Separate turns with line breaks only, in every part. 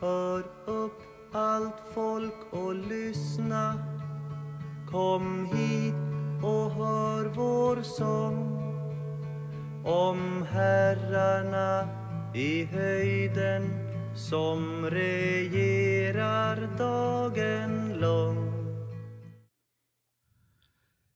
Hör upp allt folk och lyssna Kom hit och hör vår sång om herrarna i höjden som regerar dagen lång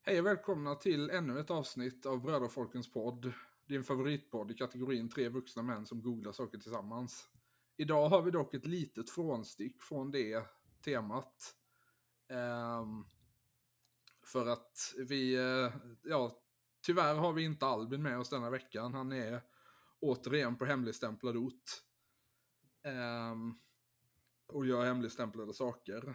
Hej och välkomna till ännu ett avsnitt av Brödrafolkens podd. Din favoritpodd i kategorin tre vuxna män som googlar saker tillsammans. Idag har vi dock ett litet frånstick från det temat. Um, för att vi, eh, ja, tyvärr har vi inte Albin med oss denna veckan. Han är återigen på hemligstämplad ort. Um, och gör hemligstämplade saker.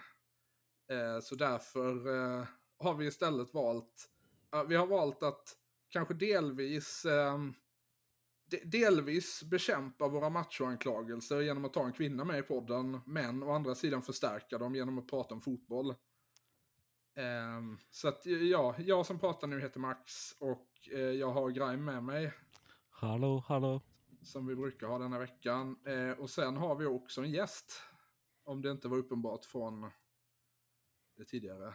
Uh, så därför uh, har vi istället valt, uh, vi har valt att kanske delvis ehm, delvis bekämpa våra machoanklagelser genom att ta en kvinna med i podden, men å andra sidan förstärka dem genom att prata om fotboll. Ehm, så att ja, jag som pratar nu heter Max och eh, jag har Grime med mig,
Hallå, hallå.
som vi brukar ha denna veckan. Eh, och sen har vi också en gäst, om det inte var uppenbart från det tidigare.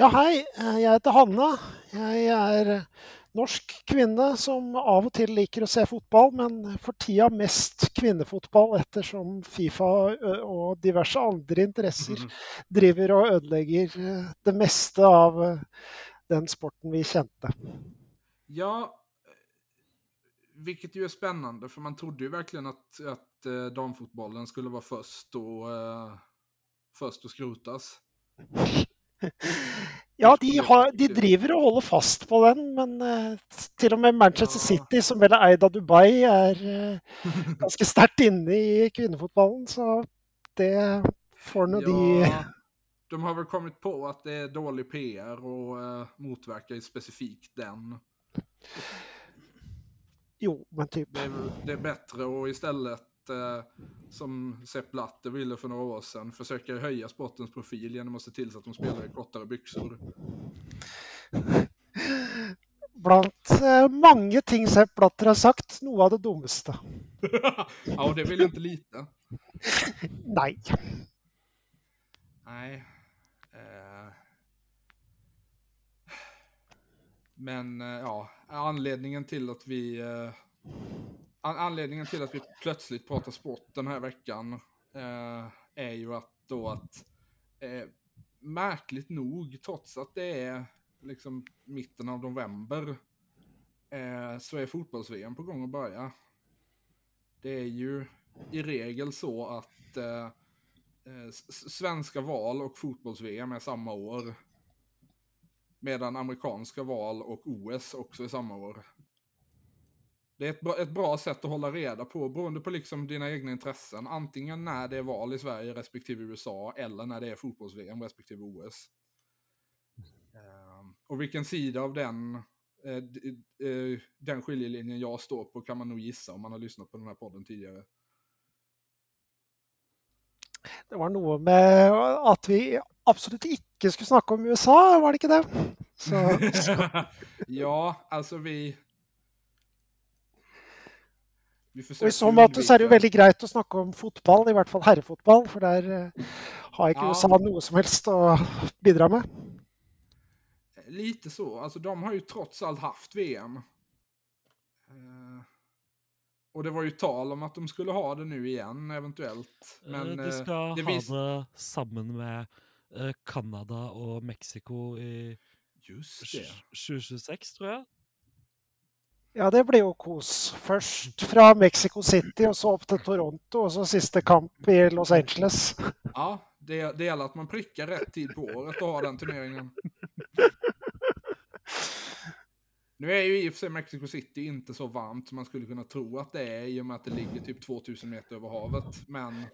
Ja, hei. Eh, Jeg heter Hanna. Jeg er norsk kvinne som av og til liker å se fotball, men for tida mest kvinnefotball ettersom Fifa og diverse andre interesser driver og ødelegger eh, det meste av eh, den sporten vi kjente.
Ja, vilket ju är spännande för man trodde ju verkligen att, att damfotbollen skulle vara först och, först att skrotas.
Ja, de, har, de driver og holder fast på den, men eh, til og med Manchester. City, som vel er eid av Dubai, er eh, ganske sterkt inne i kvinnefotballen. Så det får nå de
Ja, de har väl kommit på att det är dålig PR och eh, motverkar ju specifikt den.
Jo, men typ.
Det är, det är bättre att istället, som Sepp Blatter ville för några år sedan, försöka höja sportens profil genom att se till så att de spelar i kortare byxor.
Blant eh, mange ting Sepp Blatter har sagt, noe av det dummeste.
ja, och det vill inte lite.
Nei.
Nej. Eh. Men eh, ja, anledningen till att vi... An- anledningen till att vi plötsligt pratar sport den här veckan eh, är ju att då att eh, märkligt nog, trots att det är liksom mitten av november, eh, så är fotbolls-VM på gång att börja. Det är ju i regel så att eh, eh svenska val och fotbolls-VM är samma år. Medan amerikanska val och OS också är samma år. Det är ett bra, ett bra sätt att hålla reda på, beroende på liksom dina egna intressen. Antingen när det är val i Sverige respektive USA, eller när det är fotbolls-VM respektive OS. Ehm, och vilken sida av den, eh, eh, den skiljelinjen jag står på kan man nog gissa om man har lyssnat på den här podden tidigare.
Det var noe med at vi absolutt ikke skulle snakke om USA, var det ikke det? Så
ja, alltså vi... Vi
Og I så måte så er det jo veldig greit å snakke om fotball, i hvert fall herrefotball, for der eh, har ikke
Ja.
USA noe som helst å bidra med.
Lite så. Alltså de har ju trots allt haft VM. Eh, och det var ju tal om att de skulle ha det nu igen, eventuellt.
Eh,
Men
de skal
det
ha
vis-
det sammen med Canada og Mexico i
Just det.
2026, tror jeg.
Ja, det blir jo kos. Først fra Mexico City, og så opp til Toronto, og så siste kamp i Los Angeles.
Ja, det, det gäller att man prickar rätt tid på året och har den turneringen. Nu är ju i och för sig Mexico City inte så varmt som man skulle kunna tro att det är i och med att det ligger typ 2000 meter över havet. Men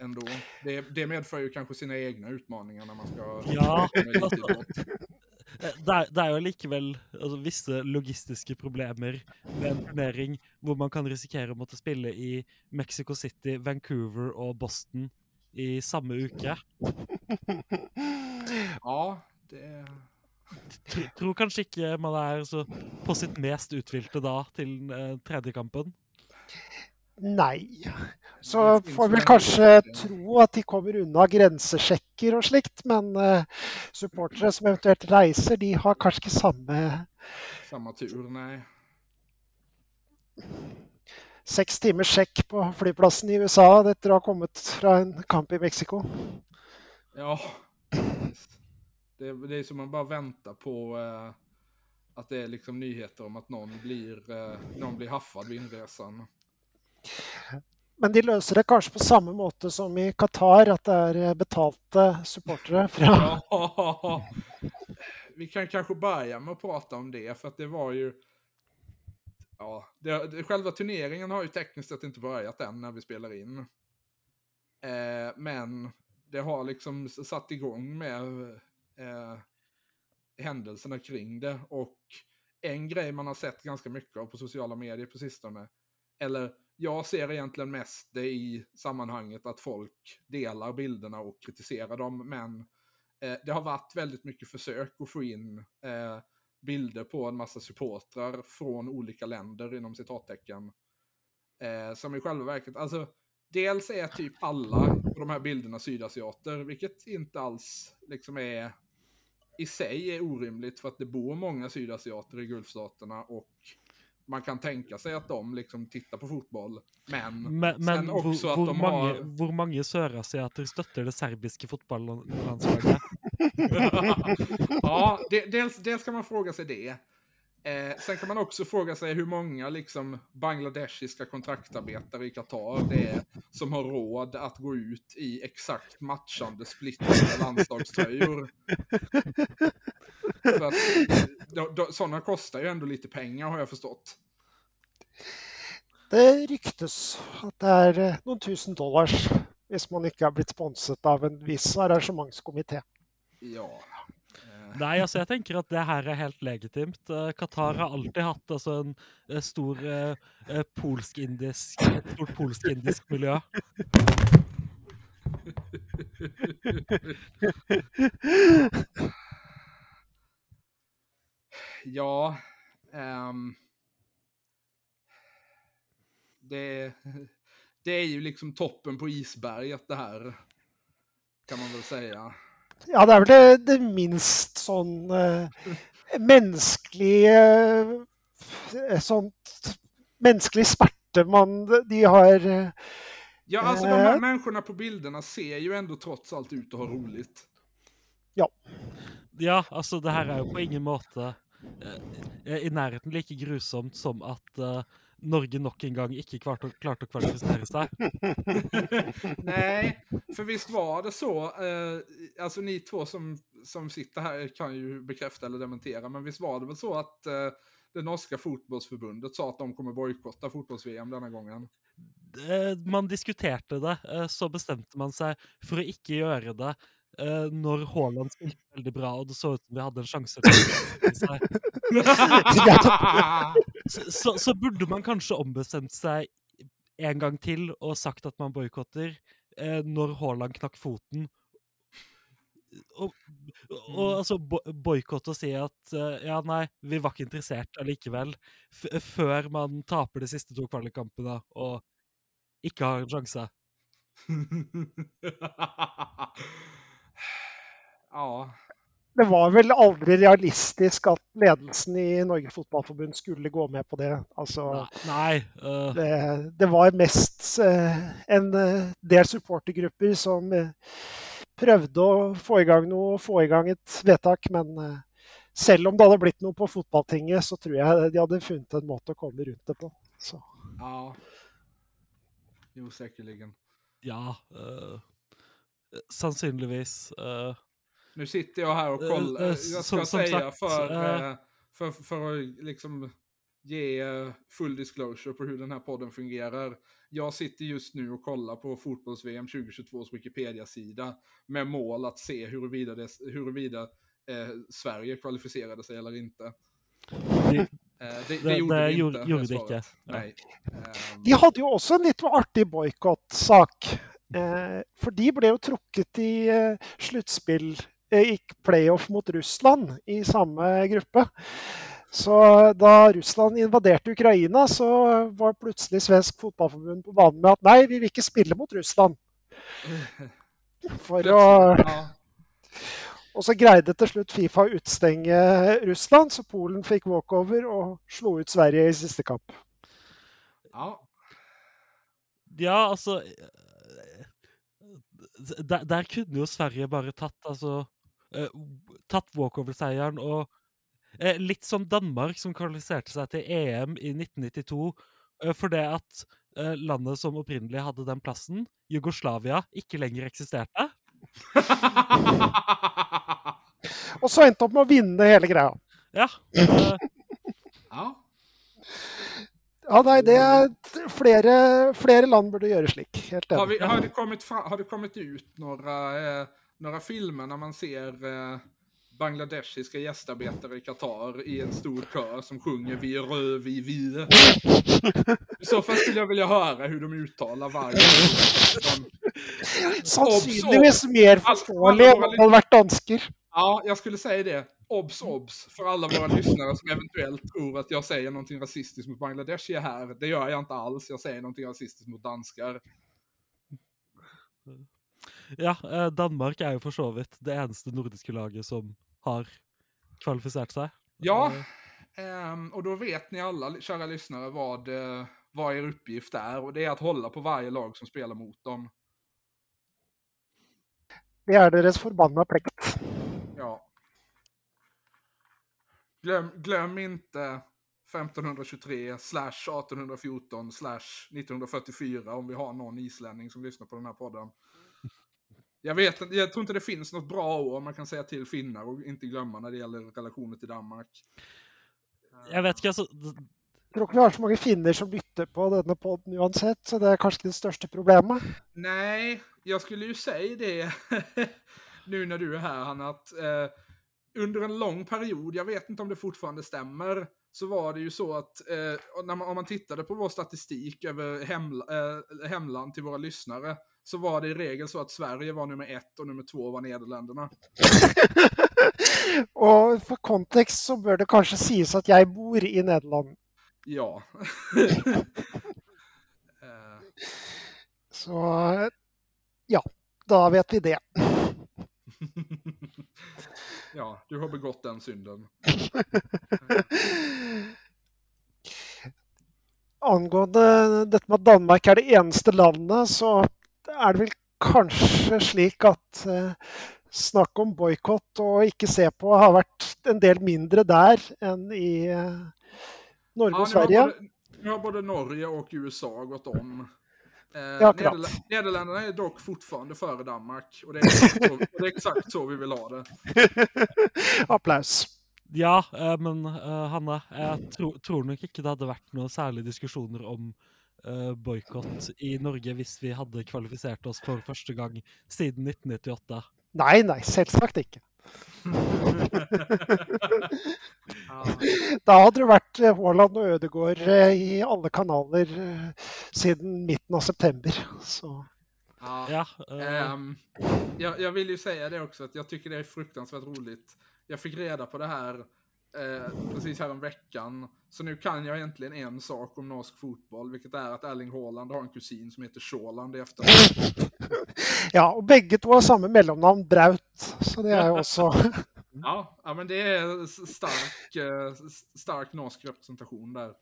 ändå. Det, det medför ju kanske sina egna utmaningar när man ska...
Ja, Det er, det er jo likevel altså, visse logistiske problemer med en turnering hvor man kan risikere å måtte spille i Mexico City, Vancouver og Boston i samme uke.
Ja, det...
Tr tror kanskje ikke man er så på sitt mest uthvilte da til eh,
Nei. Så får vi kanskje
ändå-
tro at de kommer unna grensesjekker og slikt, men eh, supportere som eventuelt reiser, de har kanskje ikke samme
Samma tur, nej.
seks timers sjekk på flyplassen i USA etter å ha kommet fra en kamp i Mexico.
Ja, det, det är som man bara väntar på eh, att det är liksom nyheter om att någon blir, eh, någon blir haffad vid inresan.
Men de löser det kanskje på samme måte som i Qatar, att det är betalda betalte fra
Ja, vi kan kanske börja med att prata om det, för att det var ju... Ja, det, det, själva turneringen har ju tekniskt sett inte börjat än när vi spelar in. Eh, men det har liksom satt igång med eh, händelserna kring det. Och en grej man har sett ganska mycket av på sociala medier på sistone, eller jag ser egentligen mest det i sammanhanget att folk delar bilderna och kritiserar dem, men eh, det har varit väldigt mycket försök att få in eh, bilder på en massa supportrar från olika länder inom citattecken. Eh, som i själva verket, alltså dels är typ alla på de här bilderna sydasiater, vilket inte alls liksom är i sig är orimligt för att det bor många sydasiater i Gulfstaterna och man kan tänka sig att de liksom tittar på fotboll. Men,
Men,
sen
men hvor,
också att
hvor,
de
mange,
har...
hvor mange sørasiater støtter det serbiske fotballandslaget?
ja, det, dels, dels kan man fråga sig det. Eh, sen kan man också fråga sig hur många liksom bangladeshiska kontraktarbetare i Qatar det är som har råd att gå ut i exakt matchande splittrade landslagströjor. För att sådana kostar ju ändå lite pengar har jag förstått.
Det ryktes at det er eh, noen tusen dollars hvis man ikke er blitt sponset av en viss arrangementskomité.
Ja.
Nej, alltså jag tänker att det här är helt legitimt. Eh, Qatar har alltid haft alltså, en stor eh, eh polsk-indisk et stort polsk-indisk.
Ja, um, det, det är ju liksom toppen på isberget det här. Kan man väl säga.
Ja, det er vel det, det minst sånn eh, menneskelige eh, Sånt menneskelig smerte man De har eh,
Ja, alltså de här
Eh.
människorna på bilderna ser ju ändå trots allt ut att ha roligt.
Ja, altså det her er jo på ingen måte eh, i nærheten like grusomt som at eh, Norge nok en gang ikke klarte, klarte å kvalifisere seg.
Nej, för visst var det så, eh, alltså ni två som, som sitter här kan ju bekräfta eller dementera, men visst var det väl så att eh, det norska fotbollsförbundet sa att de kommer bojkotta fotbolls-VM denna gången?
Man diskuterte det, eh, så bestemte man seg for å ikke gjøre det eh, når Haaland spilte veldig bra og det så ut som vi hadde en sjanse til. Så, så, så burde man kanskje ombestemt seg en gang til og sagt at man boikotter eh, når Haaland knakk foten. Og, og altså bo boikotte og si at eh, ja, nei, vi var ikke interessert allikevel, før man taper de siste to kvalikkampene og ikke har en sjanse.
ja,
Det var vel aldri realistisk at ledelsen i Norge Fotballforbund skulle gå med på det. Altså,
Nei. eh,
det, det var mest eh, en eh, del supportergrupper som eh, prøvde å få i gang noe, få i gang et vedtak. Men selv om det hadde blitt noe på fotballtinget, så tror jeg de hadde funnet en måte å komme rundt det på. Så.
ja. Jo, säkerligen.
ja eh, Sannsynligvis. eh,
Nu sitter jag här och kollar.
Eh, eh,
Jag ska
som- som
säga
sagt,
för,
eh,
eh, för, för att liksom ge eh, full disclosure på hur den här podden fungerar. Jag sitter just nu och kollar på fotbolls-VM 2022s Wikipedia-sida med mål att se huruvida, det, huruvida eh, Sverige kvalificerade sig eller inte. Eh, det, det,
Det-
gjorde
det
vi
gjorde-
inte.
gjorde inte. Ja.
Nej. Ehm,
De hadde jo også en litt artig boikottsak. Eh, for de ble jo trukket i eh, sluttspill, eh, i playoff mot Russland i samme gruppe. Så da Russland invaderte Ukraina, så var plutselig Svensk Fotballforbund på banen med at nei, vi vil ikke spille mot Russland. For å, og så greide til slutt Fifa å utstenge Russland, så Polen fikk walkover og slo ut Sverige i siste kamp.
ja.
Ja, altså eh, der, der kunne jo Sverige bare tatt altså eh, Tatt walkover-seieren og eh, Litt som Danmark, som kvalifiserte seg til EM i 1992 eh, fordi at eh, landet som opprinnelig hadde den plassen, Jugoslavia, ikke lenger eksisterte.
Og så endte opp med å vinne hele greia.
Ja. eh,
ja.
Ja, nei, det er flere, flere land burde gjøre slik. Helt
Har,
enig.
vi, har, kommit fra, har det kommit ut några, eh, några filmer när man ser eh, bangladeshiska gästarbetare i Qatar i en stor kör som sjunger Vi är röd, vi vi. I så fall skulle jag vilja höra hur de uttalar varje ord.
Sannsynligvis mer forståelig enn om hadde vært dansker.
Ja, jag skulle säga det. Obs, obs för alla våra lyssnare som eventuellt tror att jag säger någonting rasistiskt mot Bangladeshi här. Det gör jag inte alls. Jag säger någonting rasistiskt mot danskar.
Ja, eh, Danmark er jo for så vidt det eneste nordiske laget som har kvalifisert seg.
Ja, ehm, och då vet ni alla, kära lyssnare, vad, vad er uppgift är. Och det är att hålla på varje lag som spelar mot dem.
Det er deres forbanna plikt.
Ja. Glöm, glöm inte 1523 slash 1814 slash 1944 om vi har någon islänning som lyssnar på den här podden. Jag vet inte- jag tror inte det finns något bra år man kan säga till finnar och inte glömma när det gäller relationer till Danmark.
Jeg vet d-
Jeg tror ikke vi har så mange finner som lytter på denne poden uansett, så det kanskje ikke det største problemet.
Nej, jag skulle ju säga det nu när du är här Hanna, att eh, under en lång period, jag vet inte om det fortfarande stämmer, så var det ju så att eh, när man, om man tittade på vår statistik över hemla, eh, hemland till våra lyssnare, så var det i regel så att Sverige var nummer ett och nummer två var Nederländerna.
Og for kontekst så bør det kanskje sies at jeg bor i Nederland.
Ja. eh,
Så ja, da vet vi det.
ja, du har begått den synden.
Angående dette med Danmark er det eneste landet, så er det vel kanskje slik at eh, snakk om boikott og ikke se på har vært en del mindre der enn i eh, Norge og
har
Sverige.
både, nu har både Norge och USA gått om. Eh,
Ja, akkurat.
Nederl- Nederländerna är dock fortfarande före Danmark. Och det, är exakt så, och det är exakt så vi vill ha det.
Applaus.
Ja, eh, men eh, Hanna, jeg tro, tror nok ikke det hadde vært noe særlige diskusjoner om uh, boikott i Norge hvis vi hadde kvalifisert oss for første gang siden 1998.
Nei, nei, selvsagt ikke.
Ja.
Da hadde det vært eh, Haaland og Ødegaard eh, i alle kanaler siden midten av september. Så
Ja.
Ja,
Ehm, jag, jag vill ju säga det också, att jag tycker det är fruktansvärt roligt. Jag fick reda på det här eh, precis här om veckan. Så nu kan jag egentligen en sak om norsk fotboll, vilket är att Erling Haaland har en kusin som heter Sjåland i efternamn.
ja, og begge to har samme mellomnavn, Braut. Så det jo også
Ja, ja, men det är stark, eh, stark norsk representation där.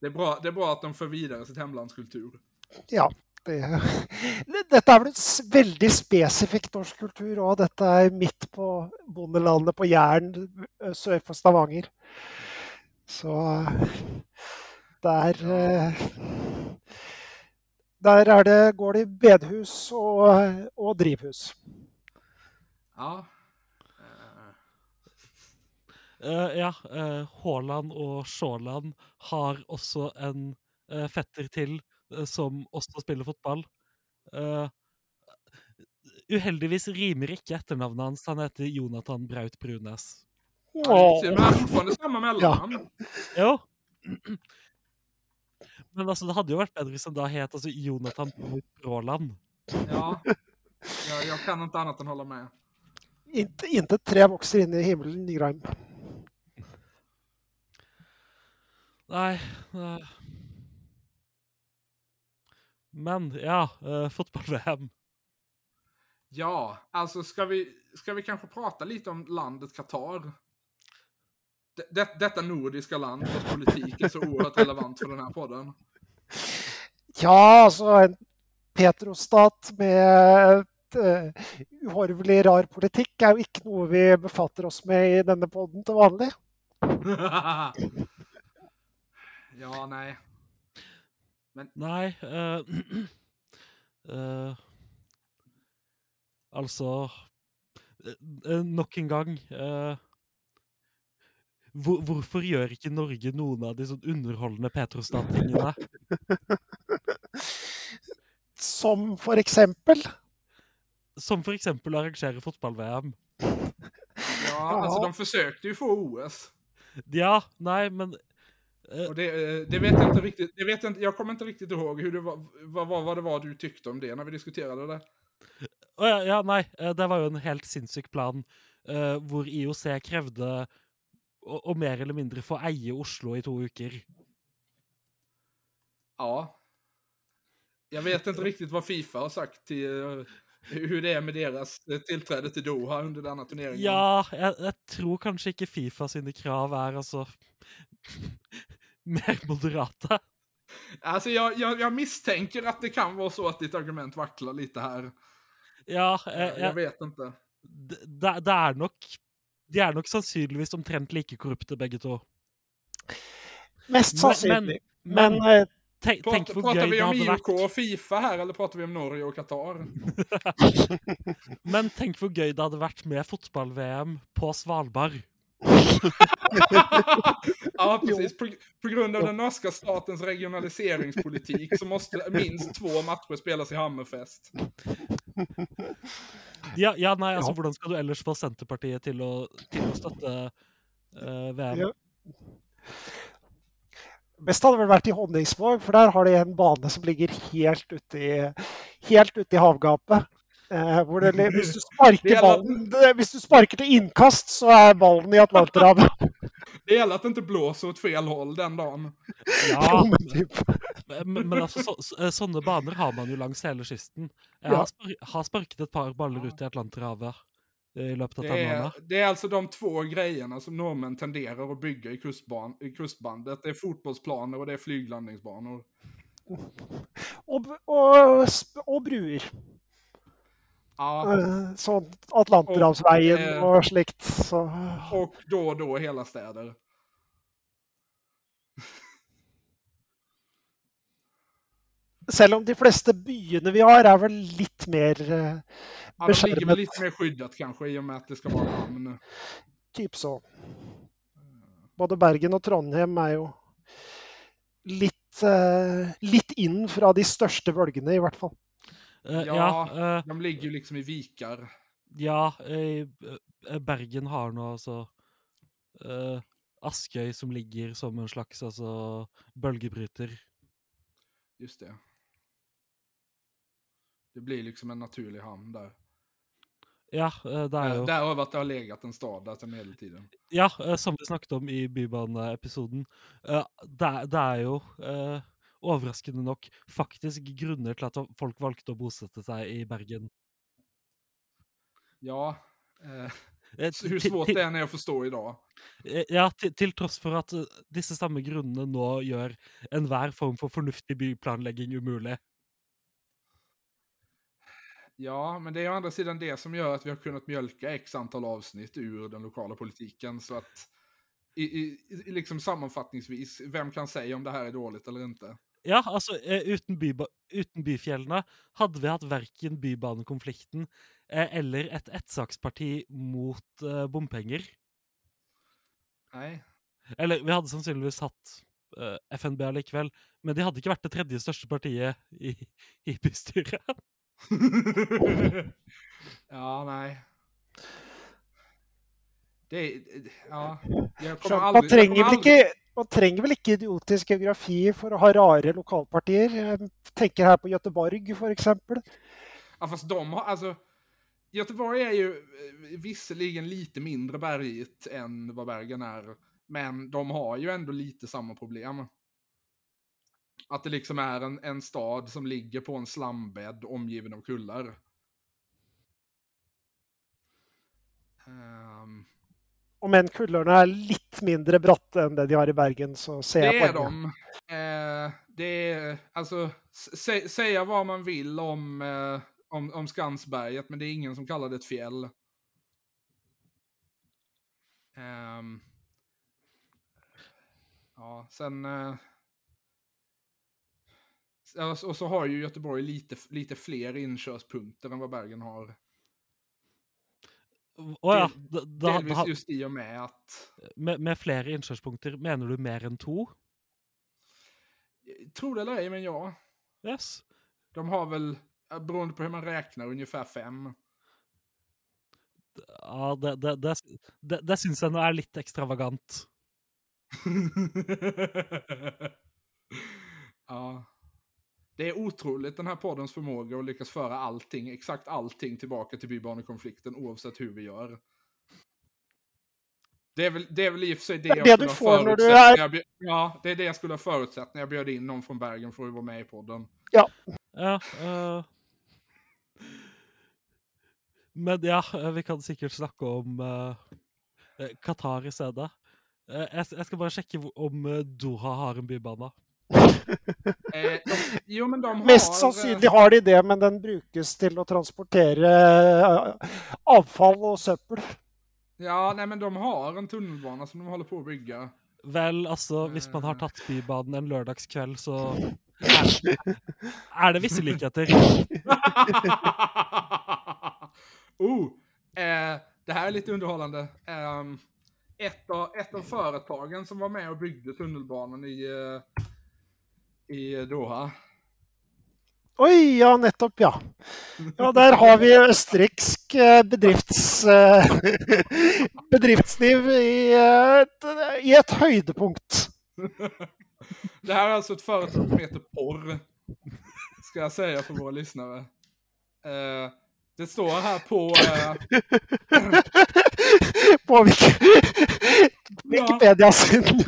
Det är, bra, det är bra att de för vidare sitt hemlandskultur.
Ja. Det, dette er vel s- veldig spesifikt norsk kultur òg. Dette er midt på bondelandet på Jæren sør for Stavanger. Så der eh, Der er det, går det i bedehus og, og drivhus.
Ja. Eh,
ja, Haaland og Sjåland har også en eh, fetter til som også spiller fotball. Eh, uheldigvis rimer ikke etternavnet hans. Han heter Jonathan Braut Brunes.
ja, precis, men han fortfarande samma mellannamn.
Jo. Men altså, det hadde jo vært bedre hvis han da het altså, Jonathan Bråland.
Ja. Jag, jag kan inte annat än hålla med.
Inte, inte tre vokser inn i himmelen, Nygrheim.
Nei eh. Men ja, eh, fotboll-VM.
Ja, alltså ska vi, ska vi kanske prata lite om landet Qatar? Det, det, detta nordiska land vars politik är så oerhört relevant för den här podden.
Ja, alltså en petrostat med et uh, uhorvelig rar politikk er jo ikke noe vi befatter oss med i denne poden til vanlig.
ja, nej.
Men... Nej. Uh, uh, altså Nok en gang hvor, Hvorfor gjør ikke Norge noen av de sånn underholdende Petrostat-tingene?
Som for eksempel?
Som for eksempel å arrangere fotball-VM.
Ja, alltså de försökte ju få OS.
Ja, nej, men
Eh, och det, eh, det, vet jag inte riktigt. Det vet jag, inte, jag kommer inte riktigt ihåg hur det var, vad, vad, vad det var du tyckte om det när vi diskuterade det.
Ja, ja, nei, eh, det var jo en helt sinnssyk plan uh, hvor IOC krevde å, å, mer eller mindre få eie Oslo i to uker.
Ja. Jag vet inte riktigt vad Fifa har sagt till uh, hur det är med deras tillträde till Doha under denna turneringen.
Ja, jag, jag tror kanske inte Fifa sina krav är alltså mer moderata.
Alltså jag, jag, jag, misstänker att det kan vara så att ditt argument vacklar lite här.
Ja, eh,
jag, jag vet inte.
Det, det, är nog, de är nog sannolikt omtrent lika korrupta bägge två.
Mest sannolikt. Men, men, men
tänk,
Prat,
tänk
pratar vi om
IOK
och Fifa här eller pratar vi om Norge och Qatar?
men tänk vad gøy det hade varit med fotboll-VM på Svalbard.
ja, precis. På, på, grund av den norska statens regionaliseringspolitik så måste minst två matcher spelas i Hammerfest.
Ja, ja nej, alltså, ja. hur ska du ellers få Centerpartiet till att, till att stötta uh, VM? Ja.
Bäst hade väl varit i Honningsvåg, för där har de en bana som ligger helt ute i, helt ute i havgapet. Eh, hvor det, hvis, du sparker ballen, hvis du sparker till inkast, så är bollen i Atlanterhavet.
Det gäller att det inte blåser åt fel håll den dagen.
Ja, typ. men, men alltså, så, så, sådana banor har man ju längs hela kysten. Jag har, spar har sparkat ett par bollar ut i Atlanterhavet eh, i löpet av
det är, det är alltså de två grejerna som norrmän tenderar att bygga i, kustban, i kustbandet. Det är fotbollsplaner och det är flyglandningsbanor.
Och, och, och bruer.
Ja.
Eh, sån Atlanterhavsvägen och, och slikt. Så.
Och då och då hela städer.
Selv om de flesta byarna vi har är väl lite mer eh,
Ja, de ligger väl lite mer skyddat kanske i och med att det ska vara namn.
Typ så. Både Bergen och Trondheim är ju lite, uh, lite in från de största bölgerna i vart fall.
Uh, ja, ja uh, de ligger ju liksom i vikar.
Ja, uh, Bergen har nu alltså uh, Askøy som ligger som en slags alltså, bölgebryter.
Just det. Det blir liksom en naturlig hamn där.
Ja, det är ju...
Där har det har legat en stad där sedan medeltiden.
Ja, som vi snakket om i Bybaneepisoden. Det, det är ju overraskende nok faktisk grunner til at folk valgte å bosette seg i Bergen.
Ja. Eh, eh hur svårt det än är att förstå idag.
Eh, ja, till, till trots för att eh, disse samme grunnene nå gjør enhver form for fornuftig byplanlegging umulig.
Ja, men det är å andra sidan det som gör att vi har kunnat mjölka x antal avsnitt ur den lokala politiken. Så att i, i, liksom sammanfattningsvis, vem kan säga om det här är dåligt eller inte?
Ja, alltså eh, uten, byba uten byfjellene hadde vi hatt verken bybanekonflikten eh, eller et ettsaksparti mot eh, bompenger.
Nei.
Eller vi hadde sannsynligvis hatt uh, FNB allikevel, men de hadde ikke vært det tredje største partiet i, i bystyret.
ja, nei. Det Ja. Jeg kommer aldri,
man, trenger aldri... ikke, man trenger väl inte idiotisk geografi för att ha rara lokalpartier? Jag tänker här på Göteborg för exempel.
Ja, fast de har, alltså, Göteborg är ju eh, visserligen lite mindre bergigt än vad Bergen är. Men de har ju ändå lite samma problem. Att det liksom är en, en stad som ligger på en slambädd omgiven av kullar. Um,
Om än kullarna är lite mindre bratta än det de har i Bergen så ser
det
jag
är de. Eh, det är, alltså, sä, säga vad man vill om, eh, om, om Skansberget, men det är ingen som kallar det ett fjäll. Um, ja, sen... Eh, och så har ju Göteborg lite, lite fler inkörspunkter än vad Bergen har.
Å ja. Da, da,
Delvis
da,
just i och med att...
med, med flere innkjørspunkter, mener du mer enn to?
Tro det eller ej, men ja.
Yes.
De har väl, eh, beroende på hur man räknar, ungefär fem.
Ja, det, det, det, det, det syns jeg nå er litt ekstravagant.
ja. Det är otroligt den här poddens förmåga att lyckas föra allting, exakt allting tillbaka till bybanekonflikten oavsett hur vi gör. Det är väl, det är väl i och för sig det,
Det
jag
du
skulle ha
får när du är-
jag Ja, det är det jag skulle ha förutsett när jag bjöd in någon från Bergen för att vara med i podden.
Ja. eh, men ja, eh, vi kan sikkert snakke om eh, Qatar i stedet. Eh, jeg, jeg skal bare sjekke hvor- om Doha har en bybane.
Eh, de, jo, men de har...
Mest
eh,
sannsynlig har de det, men den brukes til å transportere eh, avfall og søppel.
Ja, nej men de har en tunnelbana som de håller på att bygga.
Vel, altså, hvis man har tatt Bybanen en lørdagskveld, så er det visse likheter.
oh, eh, det här är lite underhållande. Ehm, ett, av, ett av företagen som var med och byggde tunnelbanan i, eh, i Doha.
Oi, ja, nettopp, ja. Ja, der har vi østerriksk eh, bedrifts, eh, bedriftsliv i eh, et, i et høydepunkt.
Det här är alltså ett företag som heter Porr. Ska jag säga för våra lyssnare. Eh, det står här på... Eh,
På Wiki- Wikipedia sin.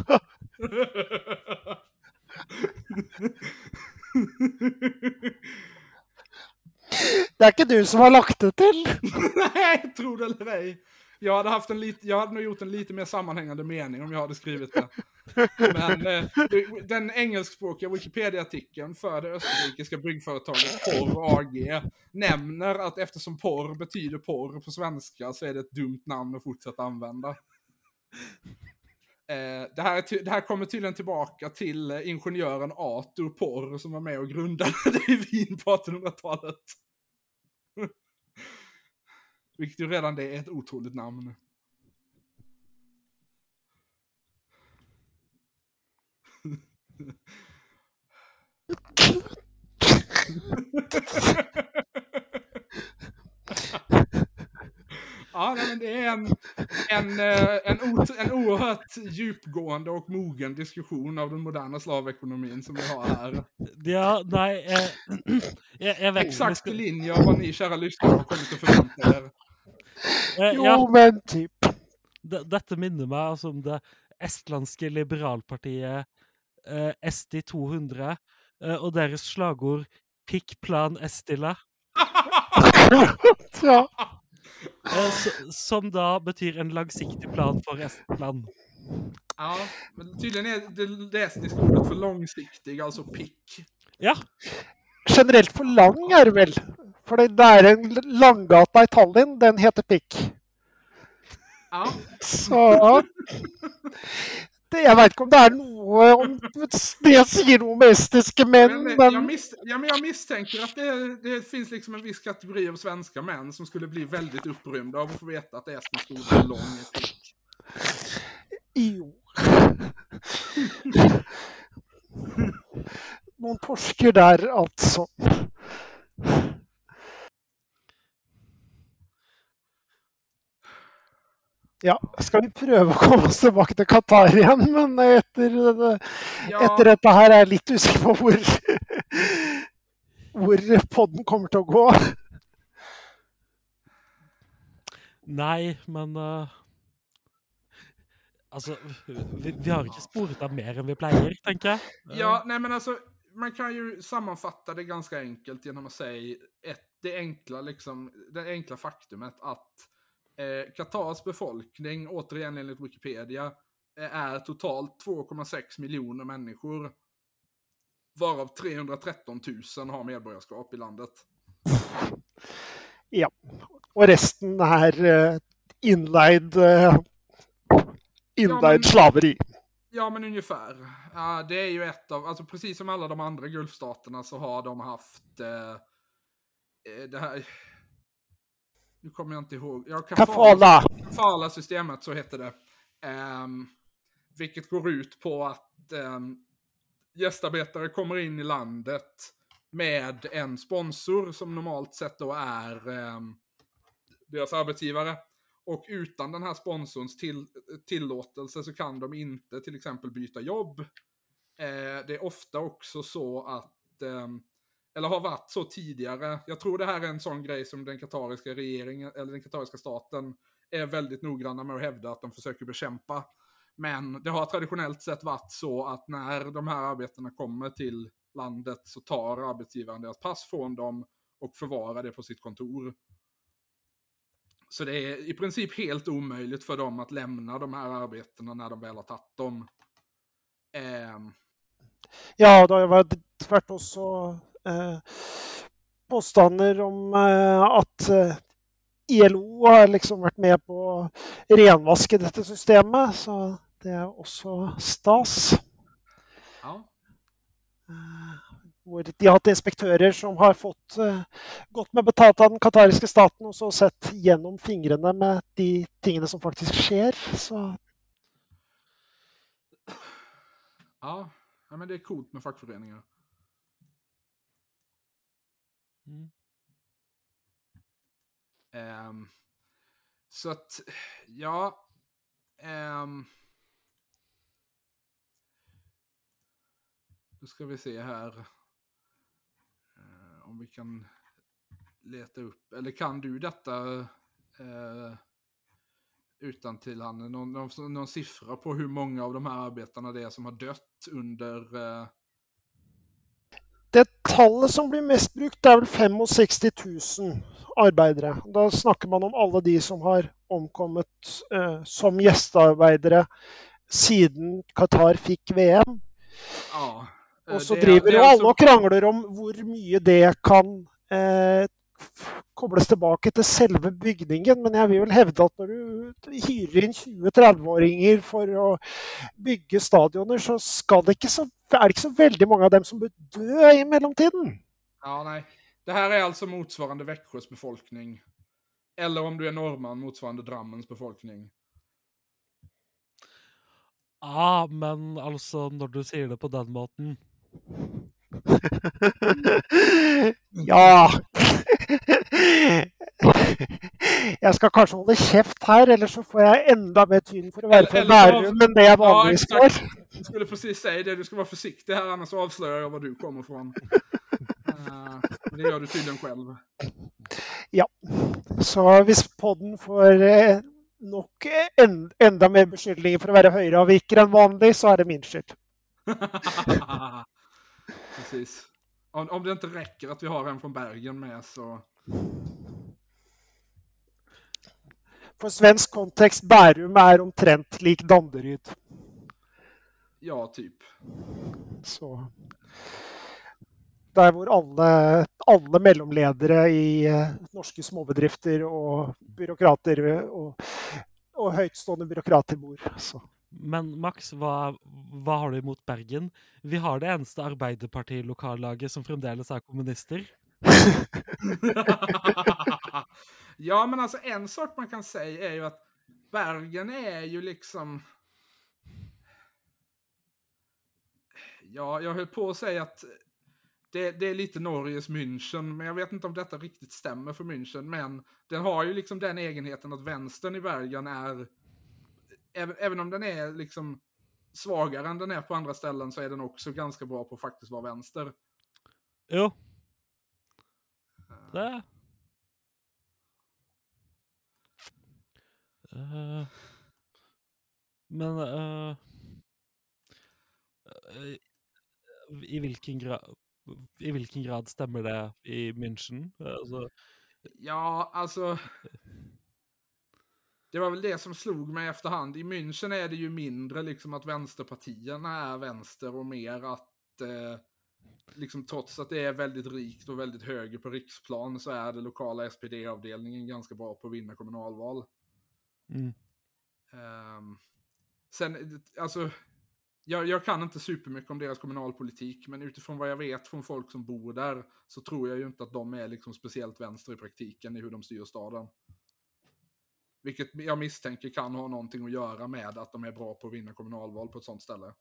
Det är inte du som har lagt det till.
Nej, tro det eller ej. Jag hade, haft en lit, jag hade nog gjort en lite mer sammanhängande mening om jag hade skrivit det. Men eh, den engelskspråkiga Wikipedia-artikeln för det österrikiska byggföretaget Porr AG nämner att eftersom porr betyder porr på svenska så är det ett dumt namn att fortsätta använda. Eh, det, här det här kommer tydligen tillbaka till eh, ingenjören Arthur Porr som var med och grundade det i Wien på 1800-talet. Vilket ju redan det är ett otroligt namn. Ja, nej, men det är en, en, eh, en, en oerhört djupgående och mogen diskussion av den moderna slavekonomin som vi har här.
Ja, nei eh, vet om vi
Exakt i linje av vad ni kära lyssnare har kommit att förvänta er.
eh,
Jo,
Ja,
men typ.
d- dette minner meg altså om det estlandske liberalpartiet eh, Esti 200 eh, og deres slagord 'Pikk plan Estila',
Ja.
Som da betyr en langsiktig plan for Estland.
Ja, men tydligen är det, det estniska ordet för långsiktig, alltså pick.
Ja,
Generelt for lang er det vel. For det er en langgata i Tallinn, den heter Pikk.
Ja,
Så det, Jeg veit ikke om det er noe om det sier noe om estiske menn,
men, jag,
men
miss, ja, men jag misstänker att det, det finns liksom en viss kategori av svenska män som skulle bli väldigt upprymda av att få veta att estniska ordet är lång pick.
jo. Noen torsker der, altså. Ja, skal vi prøve å komme oss tilbake til Qatar igjen? Men etter,
Ja,
etter dette her er jeg litt usikker på hvor, hvor podden kommer til å gå.
nei, men eh, Altså, vi, vi har ikke sporet av mer enn vi pleier, tenker jeg.
Ja, nej men alltså, man kan ju sammanfatta det ganska enkelt genom att säga ett, det, enkla, liksom, det enkla faktumet att eh, Katars befolkning, återigen enligt Wikipedia, eh, är totalt 2,6 miljoner människor. Varav 313 000 har medborgarskap i landet.
Ja. Och resten är eh, inleid, eh, inleid
men-
slaveri.
Ja, men ungefär. Ja, det är ju ett av, alltså precis som alla de andra Gulfstaterna så har de haft eh, eh, det här... Nu kommer jag inte ihåg. Ja,
Kafala.
Kafala-systemet, så heter det. Ehm, vilket går ut på att um, gästarbetare kommer in i landet med en sponsor som normalt sett då är ehm, deras arbetsgivare. Och utan den här sponsorns till, tillåtelse så kan de inte till exempel byta jobb. Eh, det är ofta också så att, eller har varit så tidigare, jag tror det här är en sån grej som den katariska regeringen, eller den katariska staten är väldigt noggranna med att hävda att de försöker bekämpa. Men det har traditionellt sett varit så att när de här arbetarna kommer till landet så tar arbetsgivaren deras pass från dem och förvarar det på sitt kontor. Så det är i princip helt omöjligt för dem att lämna de här arbetena när de väl har tagit dem. Eh.
Ja, det har var varit så påstander om eh, at eh, ILO har liksom vært med på å renvaske dette systemet, så det er også stas.
ja.
Hvor de har hatt inspektører som har fått eh, godt med betalt av den qatariske staten, og så sett gjennom fingrene med de tingene som faktisk skjer. Så
Ja. ja, men det är coolt med fackföreningar.
Mm.
Um, så att, ja. Um, då ska vi se här. Eh, om vi kan leta upp, eller kan du detta uh, utan till han någon, någon, någon siffra på hur många av de här arbetarna det är som har dött under
uh, tallet som blir mest brukt, er vel 65 000 arbeidere. Da snakker man om alle de som har omkommet eh, som gjestearbeidere siden Qatar fikk VM.
ja. eh,
Og så
det
driver
det
jo alle og krangler om hvor mye det kan eh, kobles tilbake til selve bygningen. Men jeg vil vel hevde at når du hyrer inn 20-30-åringer for å bygge stadioner, så skal det ikke så, er det ikke så veldig mange av dem som bør dø i mellomtiden.
Ja, nej. Det här är alltså motsvarande Växjös befolkning. Eller om du är norrman, motsvarande Drammens befolkning.
Ja, men altså, når du sier det på den måten
ja Jeg skal kanskje holde kjeft her, ellers så får jeg enda mer tyn for fra
Eller- eller så-
Bærum enn det jeg vanligvis
Ja,
får.
Jag skulle precis säga det, du ska vara försiktig här annars avslöjar jag var du kommer ifrån. Eh, men det gör du tydligen själv.
Så hvis podden får eh, nok en, enda mer beskyldninger for å være høyreavviker enn vanlig, så er det min skyld.
precis. Om, om det inte räcker att vi har en från Bergen med så...
For svensk kontekst, Bærum er omtrent lik Danderyd.
Ja, typ.
Så Der hvor alle, alle mellomledere i eh, norske småbedrifter og byråkrater eh, og, og høytstående byråkrater bor. Så.
Men Max, hva, hva har du imot Bergen? Vi har det eneste Arbeiderparti-lokallaget som fremdeles er kommunister.
ja, men alltså en sak man kan säga är ju att Bergen är ju liksom... Ja, jag höll på att säga att det, det är lite Norges München, men jag vet inte om detta riktigt stämmer för München, men den har ju liksom den egenheten att vänstern i Bergen är, även, även om den är liksom svagare än den är på andra ställen så är den också ganska bra på att faktiskt vara vänster.
Jo. Det Eh, Men eh, i hvilken grad i hvilken grad stemmer det i München? Alltså,
Ja, alltså. Det var väl det som slog mig efterhand. I München är det ju mindre liksom att vänsterpartierna är vänster och mer att eh, liksom trots att det är väldigt rikt och väldigt höger på riksplan så är det lokala SPD-avdelningen ganska bra på att vinna kommunalval.
mm.
Um, sen, alltså, jag, jag, kan inte supermycket om deras kommunalpolitik, men utifrån vad jag vet från folk som bor där så tror jag ju inte att de är liksom speciellt vänster i praktiken i hur de styr staden. Vilket jag misstänker kan ha någonting att göra med att de är bra på att vinna kommunalval på ett sånt ställe.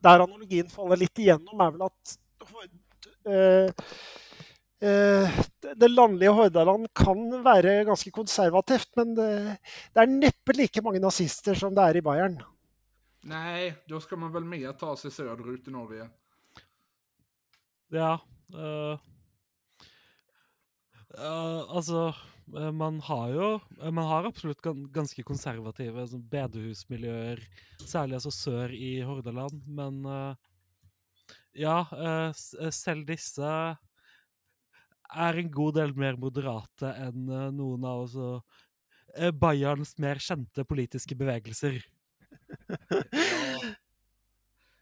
Där analogin faller lite igenom är väl att uh, det landlige Hordaland kan være ganske konservativt, men det, det, er neppe like mange nazister som det er i Bayern.
Nej, då ska man väl mer ta sig söderut i Norge.
Ja. Uh, uh, altså Man har jo Man har absolutt ganske konservative sånn bedehusmiljøer, særlig altså sør i Hordaland, men uh, ja, selv disse er en god del mer moderate enn noen av også, Bayerns mer kjente politiske bevegelser.
ja.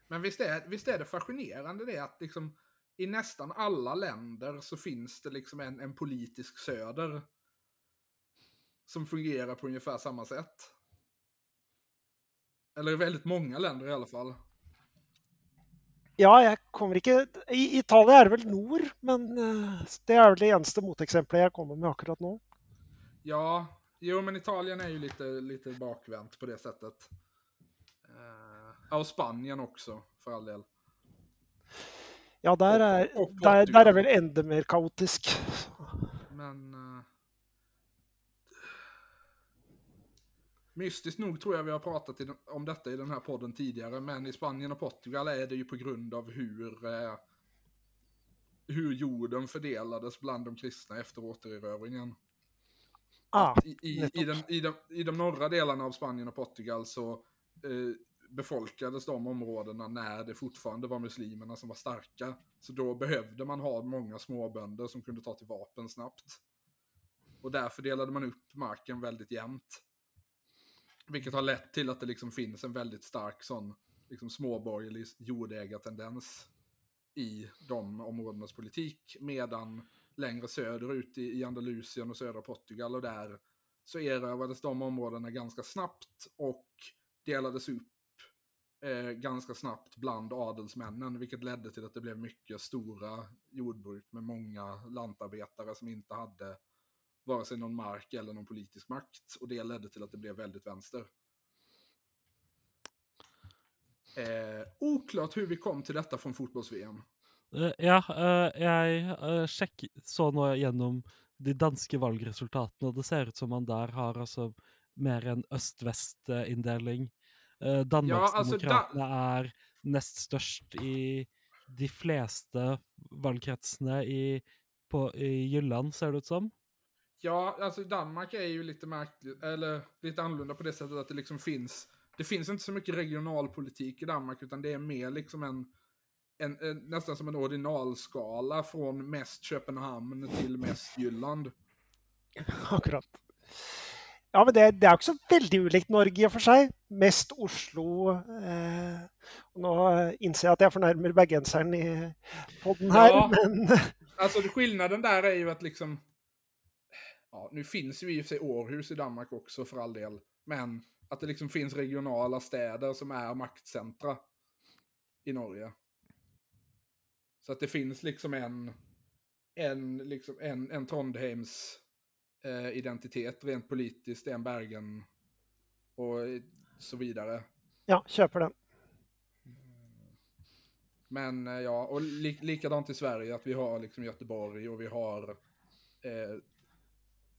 Men visst är, visst är det fascinerande det att liksom i nästan alla länder så finns det liksom en, en politisk söder som fungerar på ungefär samma sätt. Eller i väldigt många länder i alla fall.
Ja, jeg kommer ikke I Italia er det vel nord, men eh, det er vel det eneste moteksempelet jeg kommer med akkurat nå.
Ja, jo men Italien är ju lite, lite bakvänt på det sättet. Uh, ja, och Spanien också, för all del.
Ja, der er, och, och der, der er vel enda mer kaotisk.
Men uh, Mystiskt nog tror jag vi har pratat om detta i den här podden tidigare, men i Spanien och Portugal är det ju på grund av hur, eh, hur jorden fördelades bland de kristna efter återerövringen.
Ah,
I, i, i, den, i, de, I de norra delarna av Spanien och Portugal så eh, befolkades de områdena när det fortfarande var muslimerna som var starka. Så då behövde man ha många småbönder som kunde ta till vapen snabbt. Och därför delade man upp marken väldigt jämnt. Vilket har lett till att det liksom finns en väldigt stark sån liksom småborgerlig jordägartendens i de områdenas politik. Medan längre söderut i, i Andalusien och södra Portugal och där så erövrades de områdena ganska snabbt och delades upp eh, ganska snabbt bland adelsmännen, vilket ledde till att det blev mycket stora jordbruk med många lantarbetare som inte hade vare sig någon mark eller någon politisk makt. Och det ledde till att det blev väldigt vänster. Eh, oklart hur vi kom till detta från fotbolls-VM.
Uh, ja, uh, jeg uh, sjekk, så nå gjennom de danske valgresultatene, og det ser ut som man der har altså mer en øst-vest-inndeling. Uh, Danmarksdemokratene ja, altså, da... er nest størst i de fleste valgkretsene i, på, i Jylland, ser det ut som.
Ja, alltså Danmark är ju lite märkligt, eller lite annorlunda på det sättet att det liksom finns, det finns inte så mycket regionalpolitik i Danmark utan det är mer liksom en, en, en nästan som en ordinalskala från mest Köpenhamn till mest Jylland.
Akkurat. Ja, men det, det er jo ikke så veldig ulikt Norge i og for seg. Mest Oslo. Eh, nå innser jeg at jeg fornærmer bergenseren i podden her, ja, men
Alltså skillnaden där är ju att liksom ja, nu finns ju i och för sig Århus i Danmark också för all del. Men att det liksom finns regionala städer som är maktcentra i Norge. Så att det finns liksom en, en, liksom en, en Trondheims eh, identitet rent politiskt, en Bergen och så vidare.
Ja, köper den.
Men eh, ja, och li likadant i Sverige, att vi har liksom Göteborg och vi har eh,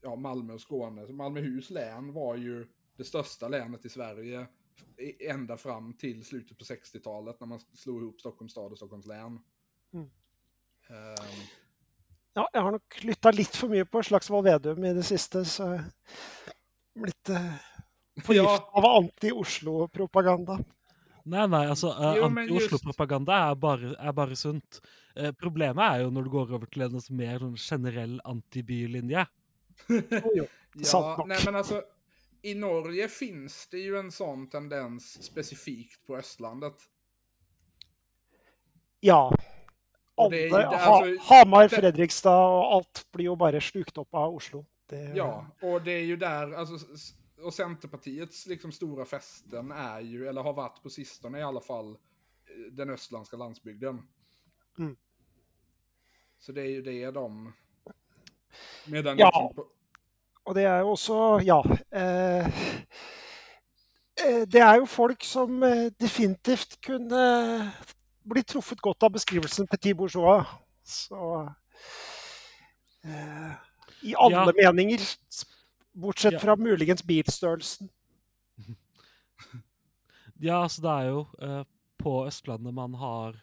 ja, Malmö och Skåne. Så Malmöhus län var ju det största länet i Sverige ända fram till slutet på 60-talet när man slog ihop Stockholms stad och Stockholms län. Mm. Um,
Ja, jeg har nok lytta litt for mye på Slagsvold Vedum i det siste, så blitt eh, forgifta av anti-Oslo-propaganda.
Eh,
Jo, men just-
Anti-Oslo-propaganda er, bare- er bare sunt. Eh, problemet er jo når du går over til en mer generell antibylinje.
Ja, nej men alltså i Norge finns det ju en sån tendens specifikt på Östlandet.
Ja.
Det
Alle,
det
ha,
altså-
Hamar,
det-
Fredrikstad og alt blir jo bare slukt opp av Oslo. Det,
Ja, och det är ju där, alltså, och Centerpartiets liksom stora fästen är ju, eller har varit på sistone i alla fall, eh, den östländska landsbygden.
Mm.
Så det är ju det de... Medan
Ja.
liksom
Og det er jo også Ja. Eh, eh, det er jo folk som eh, definitivt kunne bli truffet godt av beskrivelsen petit bourgeois. Så eh, I alle
Ja.
meninger, bortsett
Ja.
fra muligens bilstørrelsen.
Ja, altså det er jo eh, på Østlandet man har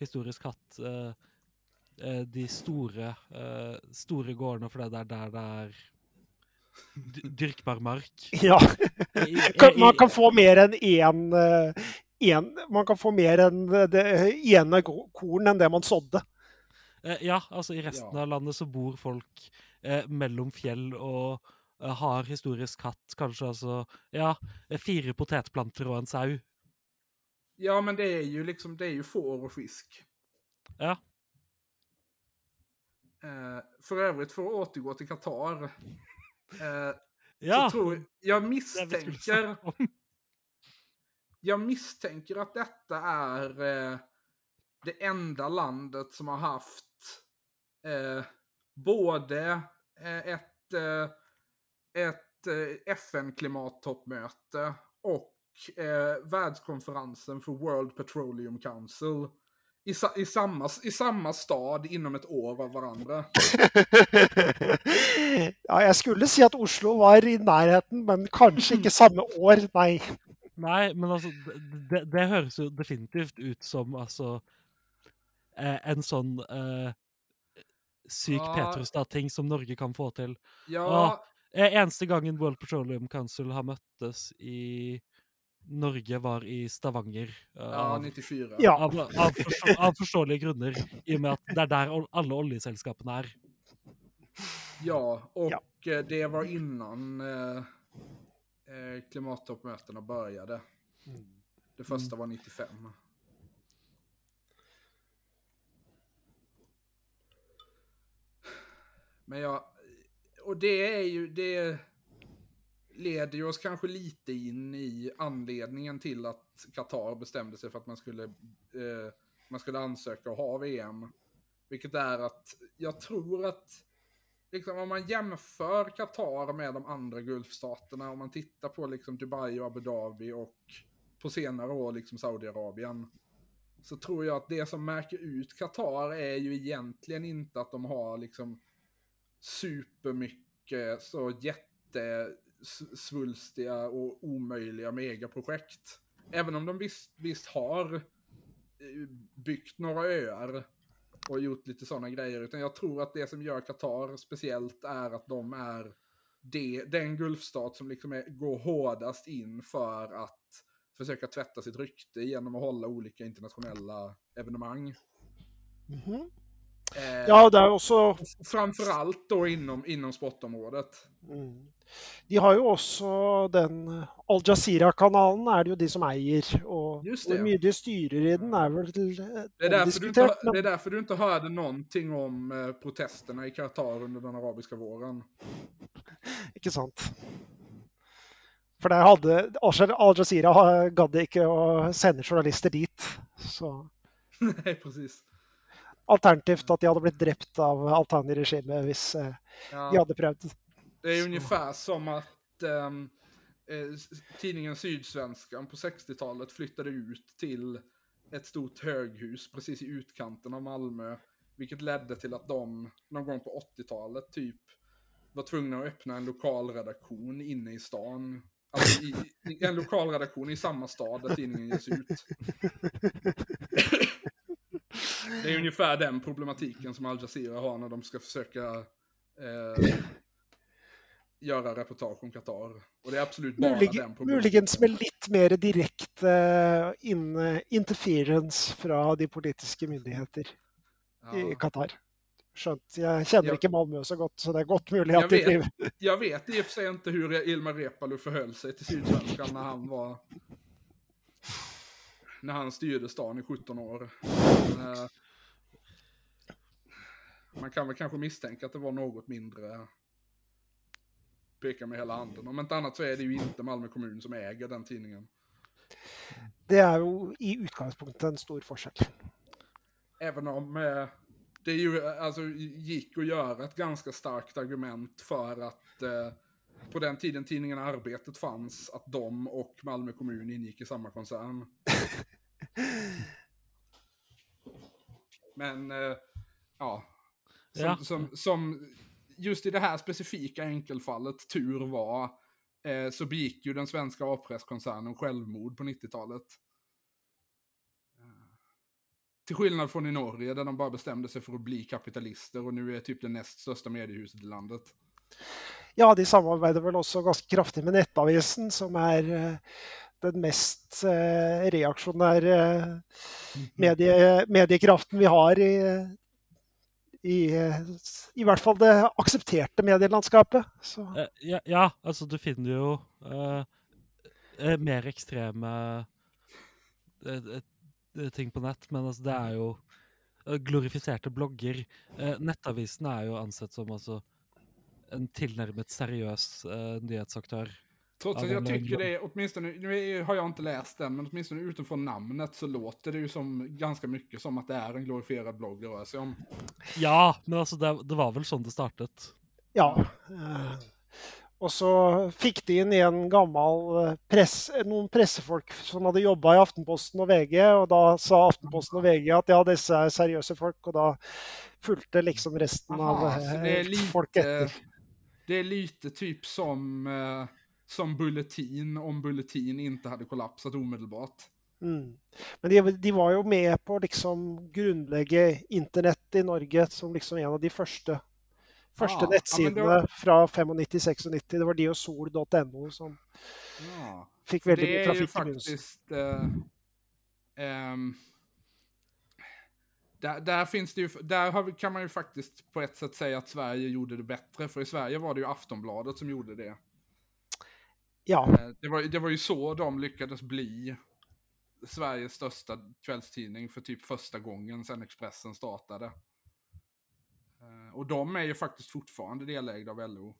historisk hatt eh, eh, de store, eh, store gårdene, for det er der det er dy- dyrkbar mark.
Ja. Man kan få mer enn én eh, en, Man kan få mer enn det ene gå- korn enn det man sådde.
Eh, Ja, altså i resten
Ja.
av landet så bor folk eh, mellom fjell og eh, har historisk hatt kanskje altså ja, eh, fire potetplanter og en sau.
ja men det är ju liksom, det är ju får och fisk.
Ja.
Eh, för övrigt, för att återgå till Qatar. Eh,
Ja!
så tror jag misstänker. Jag misstänker att detta är eh, det enda landet som har haft eh, både eh, ett, eh, ett FN-klimattoppmöte och eh, världskonferensen för World Petroleum Council i, sa- i, samma, i samma stad inom ett år av varandra.
Ja, jeg skulle si at Oslo var i nærheten, men kanskje ikke samme år, nei.
Nei, men altså det, det, det høres jo definitivt ut som altså eh, en sånn eh, syk
Ja.
Petrostad-ting som Norge kan få til.
Ja,
Ah. Eh, eneste gangen World Petroleum Council har møttes i Norge, var i Stavanger. eh,
ja
av,
94.
Ja.
av, av, forstå, av forståelige grunner, i og med at det er der ol- alle oljeselskapene er.
Ja, och
Ja.
eh, det var innan eh, eh, klimattoppmötena började. Det första var 95. Men ja, och det är ju, det leder ju oss kanske lite in i anledningen till att Qatar bestämde sig för att man skulle, eh, man skulle ansöka och ha VM. Vilket är att jag tror att liksom, om man jämför Qatar med de andra Gulfstaterna, om man tittar på liksom Dubai och Abu Dhabi och på senare år liksom Saudiarabien. Så tror jag att det som märker ut Qatar är ju egentligen inte att de har liksom supermycket så jätte svulstiga och omöjliga megaprojekt. Även om de visst, visst har eh, byggt några öar och gjort lite sådana grejer. Utan jag tror att det som gör Qatar speciellt är att de är det, den Gulfstat som liksom är, går hårdast in för att försöka tvätta sitt rykte genom att hålla olika internationella evenemang.
Mm
-hmm.
Ja, det er jo også
Framförallt då inom, inom sportområdet.
mm. De har jo også den Al Jazeera-kanalen er det jo de som eier. Og
Just det.
mye de styrer i den, er vel
Det är, därför du inte,
omdiskutert.
det är
Men
därför du inte hörde någonting om eh, protesterna i Qatar under den arabiska våren.
ikke sant. For der hadde Al Jazeera gadd ikke å sende journalister dit. Så
Nej, precis.
Alternativt at de hadde blitt drept av Altani-regimet hvis eh,
Ja.
de hadde prøvd.
Det är
Så.
ungefär som att s- tidningen Sydsvenskan på 60-talet flyttade ut till ett stort höghus precis i utkanten av Malmö. Vilket ledde till att de någon gång på 80-talet typ var tvungna att öppna en lokalredaktion inne i stan. Alltså i, i, en lokalredaktion i samma stad där tidningen ges ut. Det är ungefär den problematiken som Al Jazeera har när de ska försöka eh, göra reportage om Qatar. Och det är absolut bara
Mulig,
den problematiken.
muligens med litt mer direkte in, interference fra de politiske myndigheter i
Ja.
Qatar. Skjønt. Jeg kjenner
Ja.
ikke Malmö så godt, så det er godt mulig
Jag
at de
vet.
driver
Jag vet i och för sig inte hur Ilmar Reepalu förhöll sig till Sydsvenskan när han var... När han styrde stan i 17 år. Men, eh, man kan väl kanske misstänka att det var något mindre peka med hela handen. Om inte annat så är det ju inte Malmö kommun som äger den tidningen.
Det er jo i utgangspunktet en stor forskjell.
Även om eh, det är ju, eh, alltså, gick att göra ett ganska starkt argument för att eh, på den tiden tidningen Arbetet fanns, att de och Malmö kommun ingick i samma koncern. Men, eh, ja. Som,
Ja.
Som, som just i det här specifika enkelfallet, tur var, eh, så begick ju den svenska A-presskoncernen självmord på 90-talet. Till skillnad från i Norge där de bara bestämde sig för att bli kapitalister och nu är typ det näst största mediehuset i landet.
Ja, de samarbeider vel også ganske kraftig med Nettavisen, som er eh, den mest eh, reaksjonære medie, mediekraften vi har i, i, eh, i hvert fall det aksepterte medielandskapet.
Eh, ja, ja, altså du finner jo eh, eh, mer ekstreme eh, eh, ting på nett, men altså det er jo eh, glorifiserte blogger. Eh, Nettavisen er jo ansett som altså en tilnærmet seriøs eh, nyhetsaktør.
Trots att jag
är
tycker det, åtminstone, nu är- har jag inte läst den, men åtminstone utifrån namnet så låter det ju som ganska mycket som att det är en glorifierad blogg det rör sig om.
Ja, men altså det, det var vel sånn det startet.
ja. Eh, og så fikk de inn en gammel eh, press, noen pressefolk som hadde jobba i Aftenposten og VG, og da sa Aftenposten og VG at ja, disse er seriøse folk, og da fulgte liksom resten av
Aha, så det är
eh, folk etter.
Det är lite typ som, eh, som Bulletin om Bulletin inte hade kollapsat omedelbart.
Mm. Men de, de var jo med på liksom grunnlegge internett i Norge som liksom en av de første, første
Ah, ja,
nettsidene
det
fra 95-96. Det var de og sol.no som
Ja.
fikk
För
veldig
det
mye
är ju faktiskt... Eh, ehm, där, där, finns det ju, där kan man ju faktiskt på ett sätt säga att Sverige gjorde det bättre. För i Sverige var det ju Aftonbladet som gjorde det.
Ja.
Eh, det, var, det var ju så de lyckades bli Sveriges största kvällstidning för typ första gången sedan Expressen startade. Eh, och de är ju faktiskt fortfarande delägda av LO.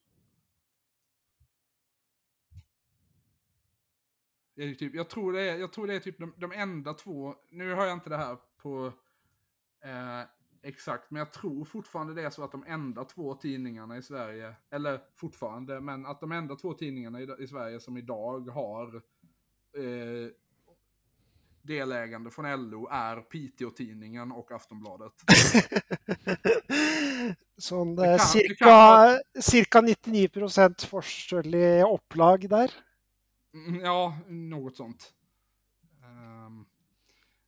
Typ, jag, tror det är, jag tror det är typ de, de enda två, nu har jag inte det här på eh, exakt, men jag tror fortfarande det är så att de enda två tidningarna i Sverige, eller fortfarande, men att de enda två tidningarna i, i Sverige som idag har eh, delägande från LO är Piteå-tidningen och Aftonbladet.
Sånn
Det
eh,
kan-
cirka, cirka 99 forskjellig opplag der.
Mm, Ja, något sånt. Ehm,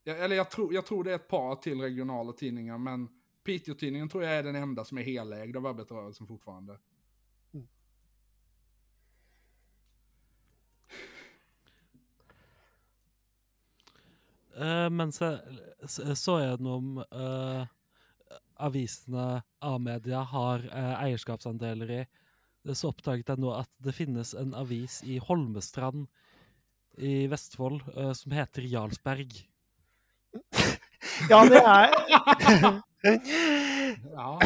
jag, eller jag tror, jag tror det är ett par till regionala tidningar, men Piteå-tidningen tror jag är den enda som är helägd av arbetarrörelsen fortfarande.
Mm. Uh, men så, så gjennom uh, eh, avisene A-media har ägarskapsandelar, eierskapsandeler i, så oppdaget jeg nå at det finnes en avis i Holmestrand i Vestfold uh, som heter Jarlsberg.
Ja, det er
Ja,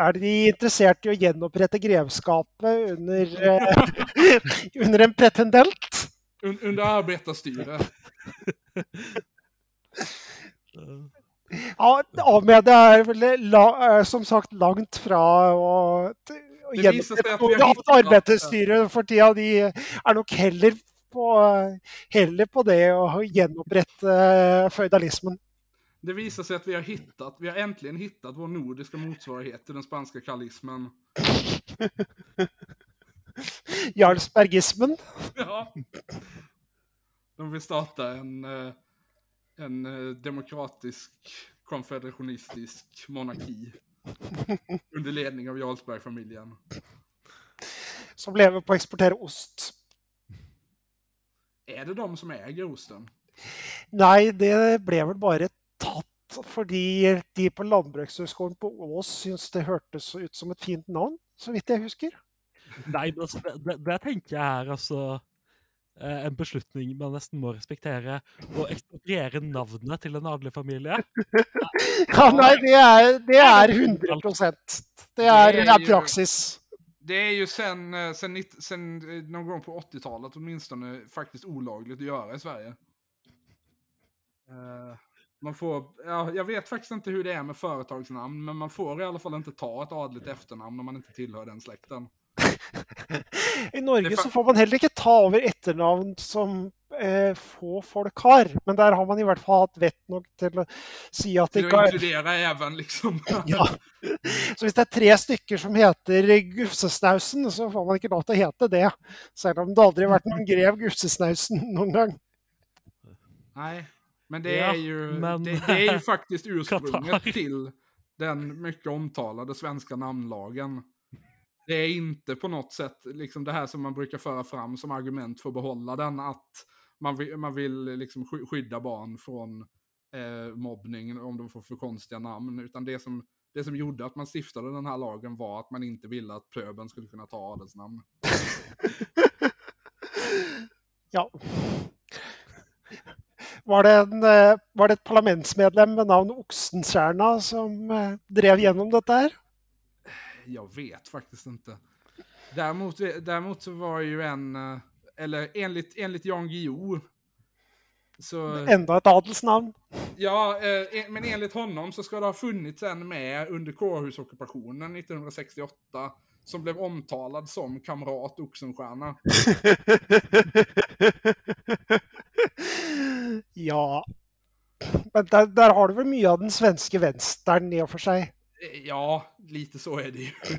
Er de interessert i å gjenopprette grevskapet under, eh, under en pretendent?
un, under arbetarstyre.
Ja, A-media er vel som sagt langt fra å, arbeiderstyret for tida. De er nok heller på, heller på det å gjenopprette føydalismen.
Det visar sig att vi har hittat, vi har äntligen hittat vår nordiska motsvarighet till den spanska kallismen.
Jarlsbergismen.
Ja. De vill starta en, eh, en eh, demokratisk konfederationistisk monarki. under ledning av Jarlsbergfamiljen.
Som lever på att exportera ost.
Är det de som äger osten?
Nej, det blev väl bara tatt fordi de på Landbrukshögskolan på Ås syns det hørtes ut som ett fint namn, så vidt jeg husker.
Nei, det, det, det tenker jeg er altså eh, en beslutning man nesten må respektere. Å ekspropriere navnet til en adelig familie.
Ja, nei, det er, det er 100 Det er, det er praxis.
Det är ju sen, eh, sen, sen eh, någon gång på 80-talet åtminstone faktiskt olagligt att göra i Sverige. Eh, man får, ja, jag vet faktiskt inte hur det är med företagsnamn, men man får i alla fall inte ta ett adligt efternamn om man inte tillhör den släkten.
I Norge så får man heller ikke ta over etternavn som eh, få folk har. Men der har man i hvert fall hatt vett nok til å si at det ikke er
även liksom...
ja. Så hvis det er tre stykker som heter Gufsesnausen, så får man ikke lov til å hete det. Selv om det aldri har vært noen grev Gufsesnausen noen gang.
Nej, men det är ju,
men-
det, det är ju faktiskt ursprunget till den mycket omtalade svenska namnlagen. Det är inte på något sätt liksom det här som man brukar föra fram som argument för att behålla den, att man vill, man vill liksom skydda barn från eh, mobbning om de får för konstiga namn. Utan det som, det som gjorde att man stiftade den här lagen var att man inte ville att pöben skulle kunna ta adelsnamn.
Ja. Var det, en, eh, var det ett parlamentsmedlem med namn Oxenstierna som eh, drev igenom det där?
Jag vet faktiskt inte. Däremot, däremot så var ju en, eh, eller enligt, enligt Jan Guillou, så,
Enda et adelsnavn?
ja, eh, en- men enligt honom så ska det ha funnits en med under kårhusockupationen 1968 som blev omtalad som kamrat Oxenstierna.
ja. Men der, der har du vel mye av den svenske venstren i og for seg.
Eh, Ja, lite så är det ju.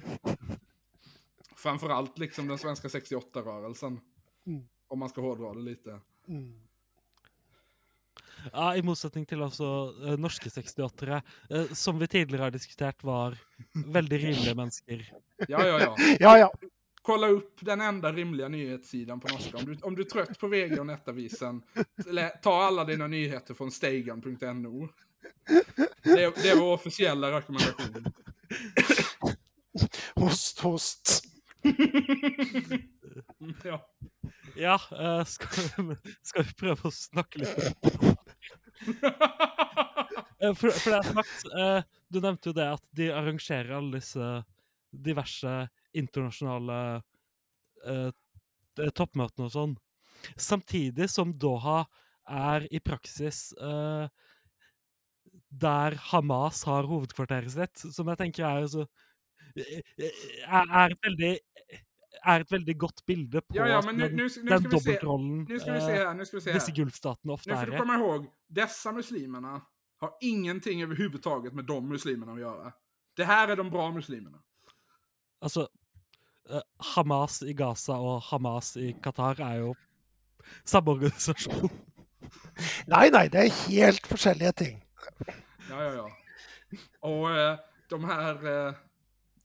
Framförallt liksom den svenska 68-rörelsen.
Mm.
Om man ska hårdra det lite.
Mm.
Ja, I motsetning til altså eh, norske 68-ere, eh, som vi tidligere har diskutert var veldig rimelige mennesker.
Ja, ja, ja.
Ja, ja.
kolla upp den enda rimliga nyhetssidan på norska. Om du, om du är trött på VG och Nettavisen, ta alla dina nyheter från steigan.no. Det, är- det är vår officiella rekommendation.
Host, host.
Ja.
Ja, eh, skal, skal vi prøve å snakke litt Eh, For, for det er snakt, eh, Du nevnte jo det at de arrangerer alle disse diverse internasjonale eh, t- toppmøtene og sånn. Samtidig som Doha er i praksis eh, der Hamas har hovedkvarteret sitt, som jeg tenker er så er, er, et veldig, er et veldig godt bilde på
Ja, ja, men nu,
den,
nu, nu,
den
ska vi se,
dobbeltrollen
nu ska vi se
eh,
här, nu ska vi se
disse gulfstatene ofte
Nu får
er
du
i.
komma ihåg, dessa muslimerna har ingenting överhuvudtaget med de muslimerna att göra. Det här är de bra muslimerna.
Altså, eh, Hamas i Gaza og Hamas i Qatar er jo samme organisasjon.
Nei, nei, det er helt forskjellige ting.
Ja, ja, ja. Och eh, de här eh,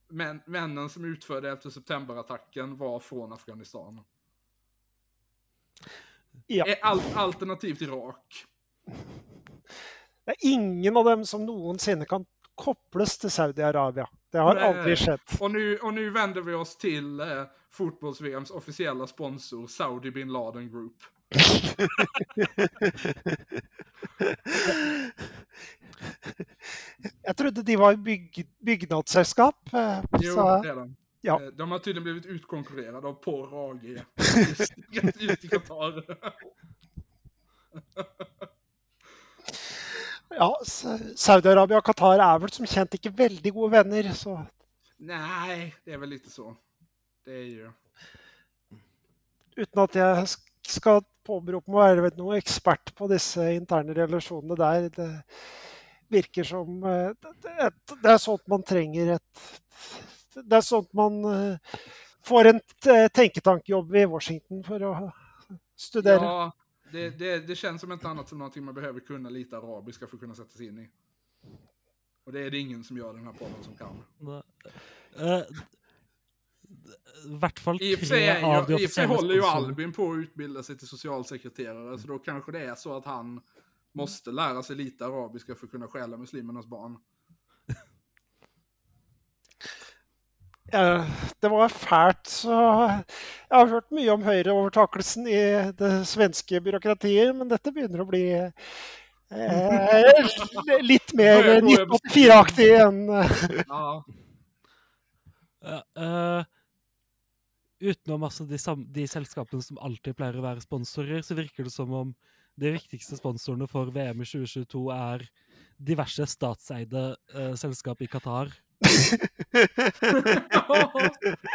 män, männen som utförde 11 september-attacken var från Afghanistan.
Ja.
Eh, Al alternativt Irak.
Det er ingen av dem som noensinne kan kobles til Saudi-Arabia. Det har
Nej.
aldri skjedd.
Och nu, och nu vänder vi oss till eh, fotbolls-VMs officiella sponsor Saudi Bin Laden Group.
Jeg trodde de var bygg, bygnadsselskap. eh,
Jo,
så-
det är de.
ja.
Eh, De har tydligen blivit utkonkurrerade av Porr AG. Just, just i Qatar.
Ja, Sa- Saudi-Arabia og Qatar er vel som kjent ikke veldig gode venner, så
Nej, det är väl lite så. Det är ju...
uten at jeg sk- skal påberope meg å være noen ekspert på disse interne relasjonene der, det virker som eh, det, er sånt man trenger et Det er sånt man eh, får en eh, tenketankjobb i Washington for å studere.
Ja, Det, det, det känns som inte annat som någonting man behöver kunna lite arabiska för att kunna sätta sig in i. Och det är det ingen som gör den här podden som kan.
Nei. Hvert fall
I och för sig,
av de
ju, i och för sig håller ju. Albin på att utbilda sig till socialsekreterare, så då kanske det är så att han måste lära sig lite arabiska för att kunna stjäla muslimernas barn.
Eh, Det var fælt, så Jeg har hørt mye om høyreovertakelsen i det svenske byråkratiet, men dette begynner å bli eh, litt mer
Börjar gå över
1984-aktig enn eh,
Ja,
Ja, eh, utenom altså de, de selskapene som alltid pleier å være sponsorer, så virker det som om de viktigste sponsorene for VM i 2022 er diverse statseide eh, selskap i Qatar.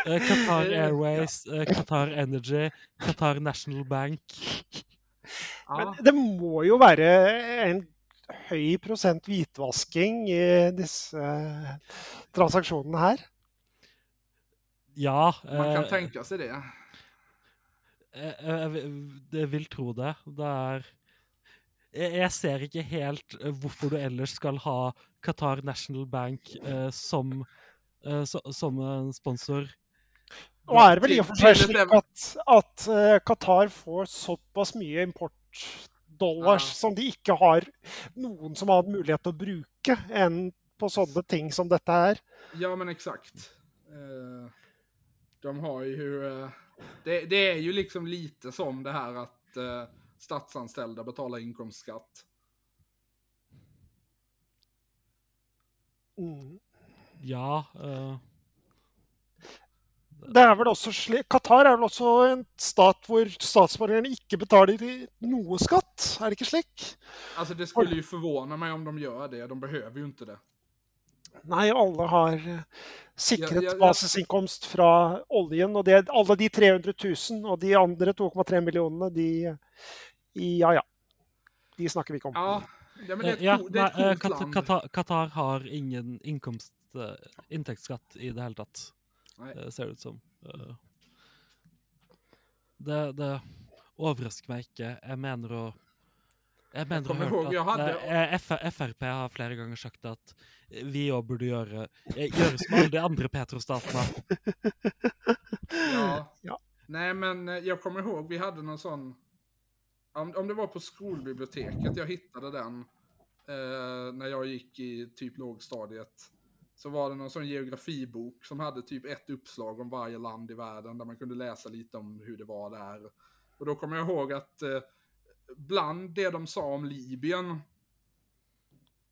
Eh, Qatar Airways, eh, Qatar Energy, Qatar National Bank.
Men
ja.
det må jo være en høy prosent hvitvasking i disse transaksjonene her.
Ja,
man kan
eh,
tänka sig det.
jeg, jeg, vil- jeg vil tro det. Det er jeg, jeg ser ikke helt eh, hvorfor du ellers skal ha Qatar National Bank eh, som, eh, som en sponsor.
Og er det vel i og for seg
Til- til
slik at, at eh, Qatar får såpass mye importdollars
Ja.
som de ikke har noen som har mulighet til å bruke, enn på sånne ting som dette her.
Ja, men exakt. Eh, de har ju... eh, det, det är ju liksom lite som det här att eh, statsanställda betalar inkomstskatt.
Mm.
Ja eh,
Det er vel også slik, Qatar er vel også en stat hvor statsborgerne ikke betaler noe skatt, er det ikke slik?
Alltså det skulle ju förvåna mig om de gör det. De behöver ju inte det.
Nei, alle har eh, sikret
Ja, ja, ja.
basisinkomst fra oljen. Og det, alle de 300 000 og de andre 2,3 millionene, de Ja ja. De snakker vi ikke om.
Ja, ja men det är
eh,
ett,
ja,
co- det är ett
nei, eh,
coolt
Qatar, har ingen inkomst, eh, inntektsskatt i det hele tatt,
Nej.
eh, ser det ut som. Eh, det, det overrasker meg ikke. Jeg mener å å ha
kommer ihåg,
at
jeg hadde-
eh, F- Frp har flere ganger sagt at vi òg burde gjøre, eh, gjøre som alle de andre Petro-statene.
Ja.
Ja.
Nej, men eh, jag kommer ihåg vi hade någon sån... Om, om det var på skolbiblioteket jag hittade den eh, när jag gick i typ lågstadiet. Så var det någon sån geografibok som hade typ ett uppslag om varje land i världen där man kunde läsa lite om hur det var där. Och då kommer jag ihåg att eh, bland det de sa om Libyen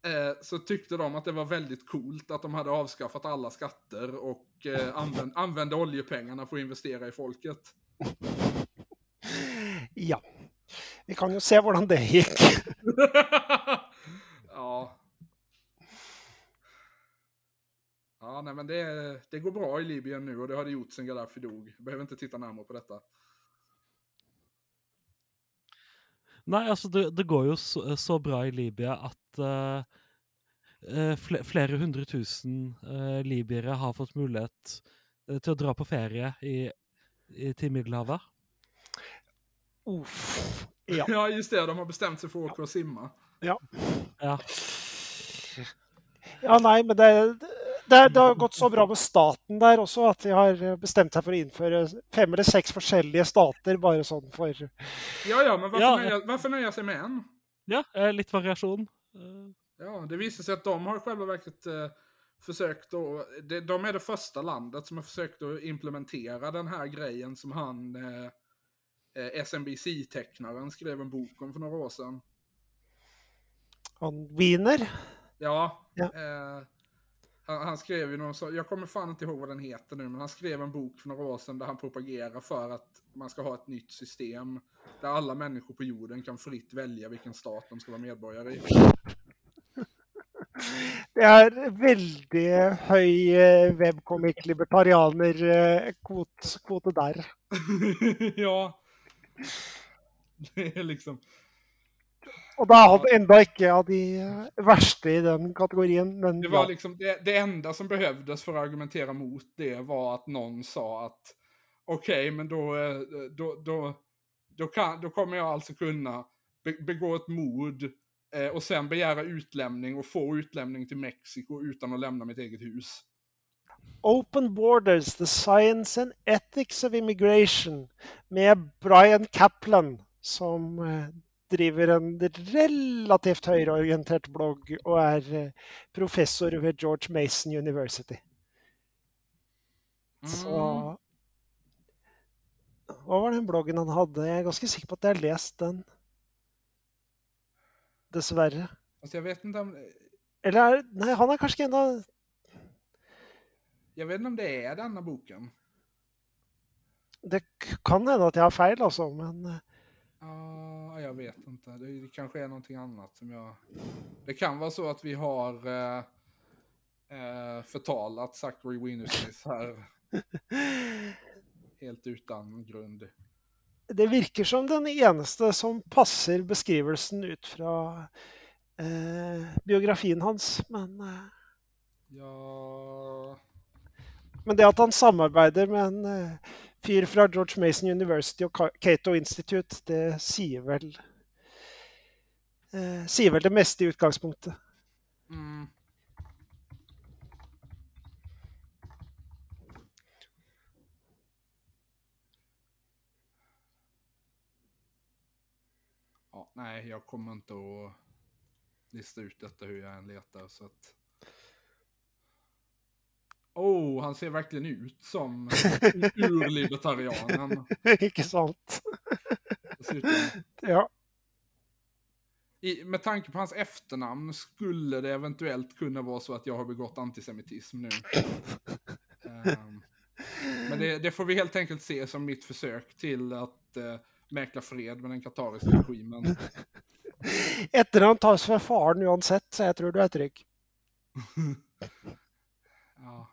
eh, så tyckte de att det var väldigt coolt att de hade avskaffat alla skatter och eh, använd, använde oljepengarna för att investera i folket.
Ja. Vi kan jo se hvordan det gikk.
ja. Ja, nej men det, det går bra i Libyen nu och det har det gjort sen Gaddafi dog. Behöver inte titta närmare på detta.
Nei, altså, det, det går jo så, så bra i Libya at eh, eh, fle, flere hundre tusen eh, libyere har fått mulighet til å dra på ferie i, i, til Middelhavet.
Uff. Ja.
Ja, just det. De har bestämt sig för att åka och simma.
Ja.
ja, nei, men det, det, det har gått så bra med staten der også at de har bestemt seg for å innføre fem eller seks forskjellige stater bare sånn for
Ja, ja, men varför,
Ja.
Nöja, varför nöja sig med en?
Ja, eh, litt variasjon. Eh,
Ja, det visar sig att de har själva verket eh, försökt att, de, de är det första landet som har försökt att implementera den här grejen som han, eh, eh, SMBC-tecknaren, skrev en bok om för några år sedan.
han Wiener.
Ja,
Ja.
Eh, han, han skrev ju någon så, jag kommer fan inte ihåg vad den heter nu, men han skrev en bok för några år sedan där han propagerar för att man ska ha ett nytt system där alla människor på jorden kan fritt välja vilken stat de ska vara medborgare i.
Det er veldig høy eh, webcomic-libertarianer-kvote der.
ja. Det är liksom...
Og da er han enda ikke av de verste i den kategorien, men
Det var liksom det, det enda som behövdes för att argumentera mot det var att någon sa att okej, men då, eh, då, då, då, kan, då kommer jag alltså kunna be, begå ett mord eh, och sen begära utlämning och få utlämning till Mexiko utan att lämna mitt eget hus.
Open Borders, The Science and Ethics of Immigration med Brian Kaplan som eh, driver en relativt høyreorientert blogg og er eh, professor ved George Mason University. Så
Mm.
Hva var den bloggen han hadde? Jeg er ganske sikker på at jeg har lest den. Dessverre.
Alltså jag vet inte om,
Eller er, Nei, han er kanskje en av
jag vet inte om det är denna boken.
Det kan hende at jeg har feil, altså, men eh,
Ja, jag vet inte. Det, det kanske är någonting annat som jag... Det kan vara så att vi har eh, eh, förtalat Zachary Wienersmith här helt utan grund.
det virker som den eneste som passer beskrivelsen ut fra eh, biografien hans. Men, eh,
Ja...
men det at han samarbeider med en eh, fyr fra George Mason University og Cato Institute, det sier vel eh, Sier vel det meste i utgangspunktet.
Mm. Ja, nej, jag kommer inte att lista ut detta hur jag än letar så att... Oh, han ser verkligen ut som urlibertarianen.
Ikke sant? Ja.
I, med tanke på hans efternamn skulle det eventuellt kunna vara så att jag har begått antisemitism nu. Ehm, men det, det får vi helt enkelt se som mitt försök till att uh, mäkla fred med den katariska regimen.
Etternavn tas fra faren uansett, så jeg tror du er trygg.
Ja.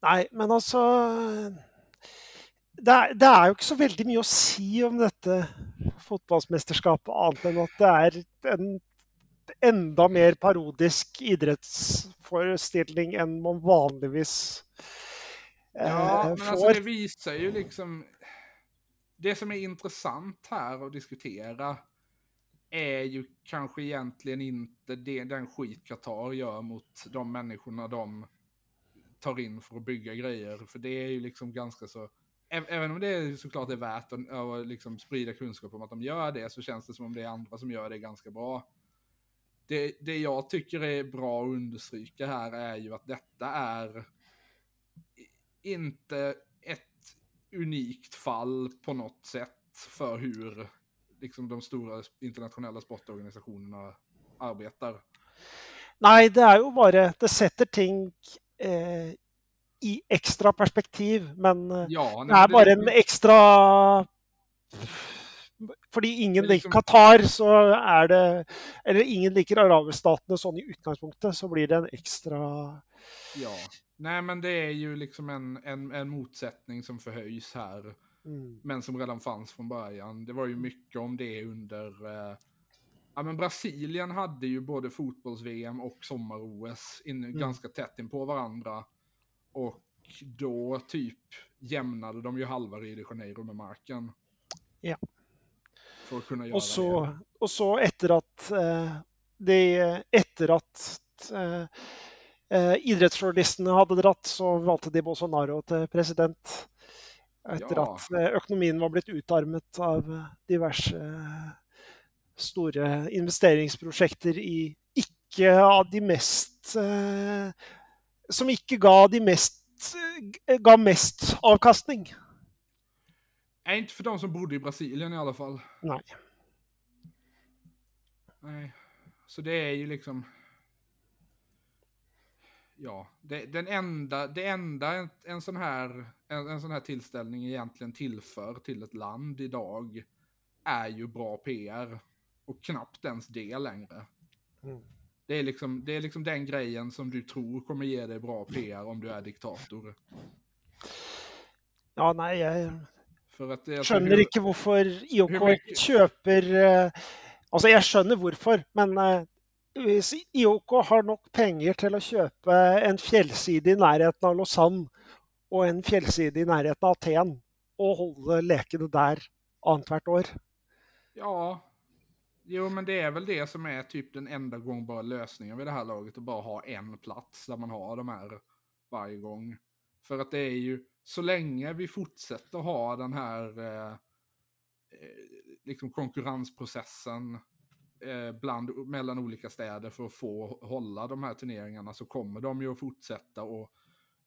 Nei, men altså det er, det er jo ikke så veldig mye å si om dette fotballmesterskapet, annet enn at det er en enda mer parodisk idrettsforestilling enn man vanligvis eh,
Ja, men alltså
får.
det visar ju liksom... Det som är intressant här att diskutera är ju kanske egentligen inte det, den skit Qatar gör mot de människorna de tar in för att bygga grejer. För det är ju liksom ganska så... Även om det är såklart är värt att, att liksom sprida kunskap om att de gör det så känns det som om det är andra som gör det ganska bra. Det, det jag tycker är bra att understryka här är ju att detta är inte ett unikt fall på något sätt för hur liksom, de stora internationella sportorganisationerna arbetar.
Nej, det är ju bara, Det sätter ting eh, i ekstra perspektiv, men eh,
Ja,
det er bare en ekstra Fordi ingen
liksom-
liker Qatar, så er det Eller ingen liker araberstatene sånn i utgangspunktet, så blir det en ekstra
Ja. Nej, men det är ju liksom en, en, en motsättning som förhöjs här.
mm,
men som redan fanns från början. Det var ju mycket om det under... Eh, ja, men Brasilien hade ju både fotbolls-VM och sommar-OS
Mm.
ganska tätt in på varandra. Och då typ jämnade de ju halva Rio de Janeiro med marken.
Ja.
För att kunna göra
Og så, og så etter at eh, de Etter at eh, eh, idrettsjournalistene hadde dratt, så valgte de Bolsonaro til president. Etter
Ja.
at eh, økonomien var blitt utarmet av diverse eh, store investeringsprosjekter i ikke av de mest eh, Som ikke ga de mest eh, ga mest avkastning.
Nej, inte för de som bodde i Brasilien i alla fall.
Nei.
Nej. Så det är ju liksom... Ja, det, den enda, det enda en, en, sån här, en, en sån här tillställning egentligen tillför till ett land idag är ju bra PR. Och knappt ens det längre.
Mm.
Det är, liksom, det är liksom den grejen som du tror kommer ge dig bra PR om du är diktator.
Ja, nei, jeg
För att alltså,
skjønner
hur-
ikke hvorfor IOK
hur mycket-
kjøper eh, Altså, jeg skjønner hvorfor, men eh, hvis IOK har nok penger til å kjøpe en fjellside i nærheten av Lausanne og en fjellside i nærheten av Aten, å holde lekene der annethvert år.
Ja, jo men det är väl det som är typ den enda gångbara lösningen vid det här laget. Att bara ha en plats där man har de här varje gång. För att det är ju, så länge vi fortsätter ha den här eh, eh liksom konkurrensprocessen eh, bland, mellan olika städer för att få hålla de här turneringarna så kommer de ju att fortsätta och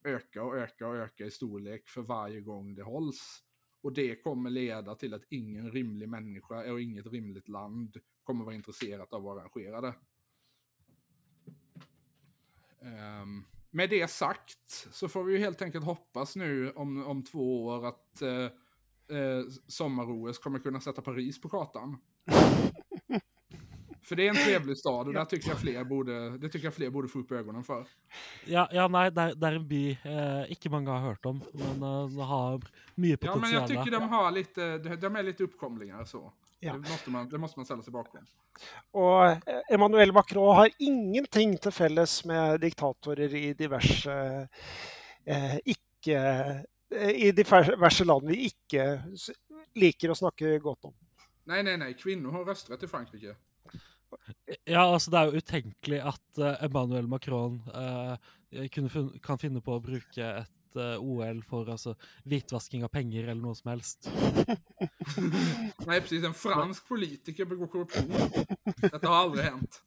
öka och öka och öka i storlek för varje gång det hålls. Och det kommer leda till att ingen rimlig människa och inget rimligt land kommer vara intresserat av att arrangera det. Um, med det sagt så får vi ju helt enkelt hoppas nu om, om två år att uh, uh sommar-OS kommer kunna sätta Paris på kartan. För det är en trevlig stad och där tycker jag fler borde, det tycker jag fler borde få upp ögonen för.
Ja, ja nei, det det er en by eh, ikke mange har hørt om, men eh, har mye
Ja, men jag tycker de har lite, de, är lite uppkomlingar så.
Ja.
Det, måste man, det måste man ställa sig bakom.
Og eh, Emmanuel Macron har ingenting til felles med diktatorer i diverse eh, ikke eh, I diverse land vi s- liker å snakke godt om.
Nej, nej, nej, kvinnor har rösträtt i Frankrike.
Ja, altså Det er jo utenkelig at eh, Emmanuel Macron eh, kunne kan finne på å bruke et eh, OL for altså, hvitvasking av penger eller noe som helst.
Nej, precis. En fransk politiker begår korruption. Detta har aldrig hänt.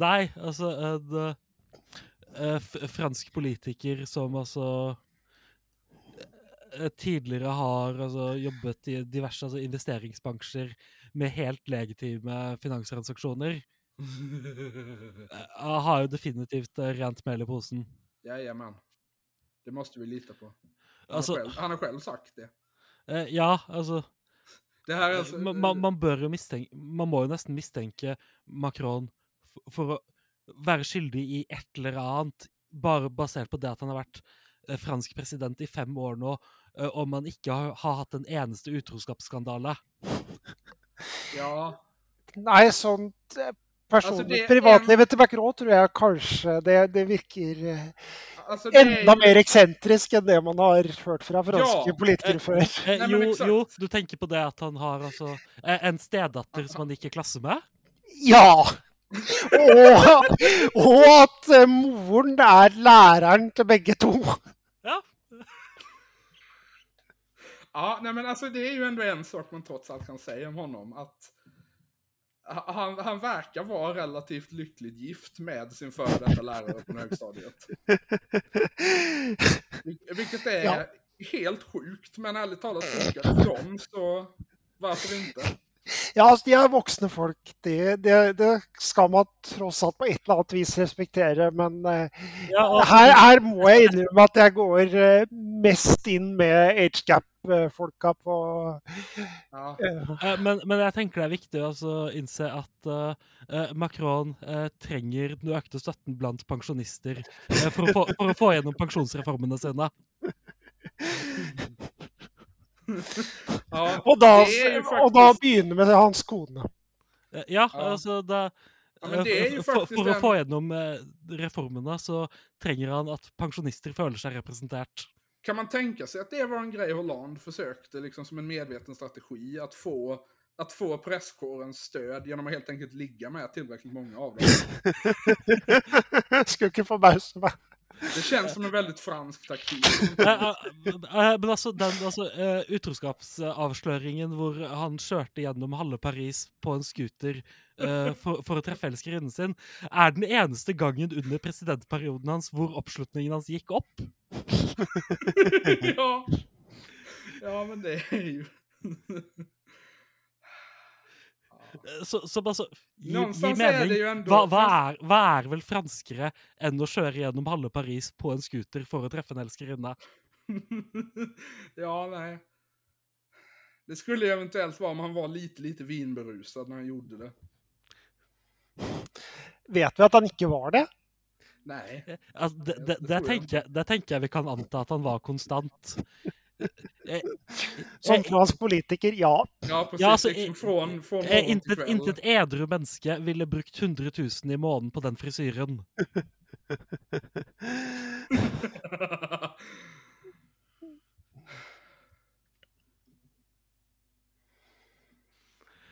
Nei, altså en fransk politiker som altså tidligere har altså, jobbet i diverse altså, investeringsbransjer med helt legitime finanstransaksjoner, eh, har jo definitivt eh, rent mel i posen.
Jajamän. Det måste vi lita på. Han,
Alltså-
har, själv, han har själv sagt det.
Eh, ja, altså
Det här är alltså...
man, man, man bør jo mistenke Man må jo nesten mistenke Macron f- for å være skyldig i et eller annet, bare basert på det at han har vært eh, fransk president i fem år nå, eh, og man ikke har, har hatt en eneste utroskapsskandale.
Ja,
Nei, sånt eh, personlig
Altså, det
Privatlivet til Macron tror jeg kanskje det, det virker eh,
alltså det är
enda mer eksentrisk enn det man har hørt fra franske
Ja,
politikere
eh,
før.
Eh,
men
jo, jo, du tenker på det at han har altså eh, en stedatter som han gikk i klasse med?
Ja! Og, og at eh, moren er læreren til begge to.
Ja.
Nej men alltså det är ju ändå en sak man trots allt kan säga om honom. Att han, han verkar vara relativt lyckligt gift med sin före detta lärare på högstadiet. Vil- Vilket är
Ja.
helt sjukt, men ärligt talat funkar det för dem så varför inte?
Ja, altså, de er voksne folk. Det, det, det skal man tross alt på et eller annet vis respektere. Men eh,
Ja,
her, her må jeg innrømme at jeg går eh, mest inn med age-gap-folka på
Ja.
eh,
Eh, Men, men jeg tenker det er viktig å altså innse at eh, eh, Macron eh, trenger den økte støtten blant pensjonister eh, for, å få, for å få gjennom pensjonsreformene sine.
Ja,
Og da,
är ju
og da med hans kone.
Eh, Ja,
Ja.
altså det,
Ja, men det är ju
eh, for, for å få gjennom eh, reformene så trenger han at pensjonister føler seg representert.
Kan man tänka sig att det var en grej Hollande försökte liksom som en medveten strategi att få, att få presskårens stöd genom att helt enkelt ligga med tillräckligt många av dem?
Ikke forbause meg.
Det känns som en väldigt fransk taktik.
Eh, eh, eh, Men altså, den altså, eh, utroskapsavsløringen hvor han kjørte gjennom halve Paris på en scooter eh, for, for å treffe elskerinnen sin, er den eneste gangen under presidentperioden hans hvor oppslutningen hans gikk opp.
ja. ja, men det är ju...
Eh, Så, som altså gi, gi mening. Hva, hva, er, hva er vel franskere enn å kjøre gjennom halve Paris på en scooter for å treffe en elskerinne?
ja, nej. Det skulle eventuellt vara om han var lite, lite vinberusad när han gjorde det.
Vet vi att han inte var det?
Nej. Alltså,
där, tänker, där tänker jag vi kan anta att han var konstant. Eh,
eh,
eh,
Som från politiker, ja.
Ja, precis.
Ja, alltså,
liksom från, från
inte,
kväll.
inte ett ädru människa ville brukt 100 000 i månaden på den frisyren.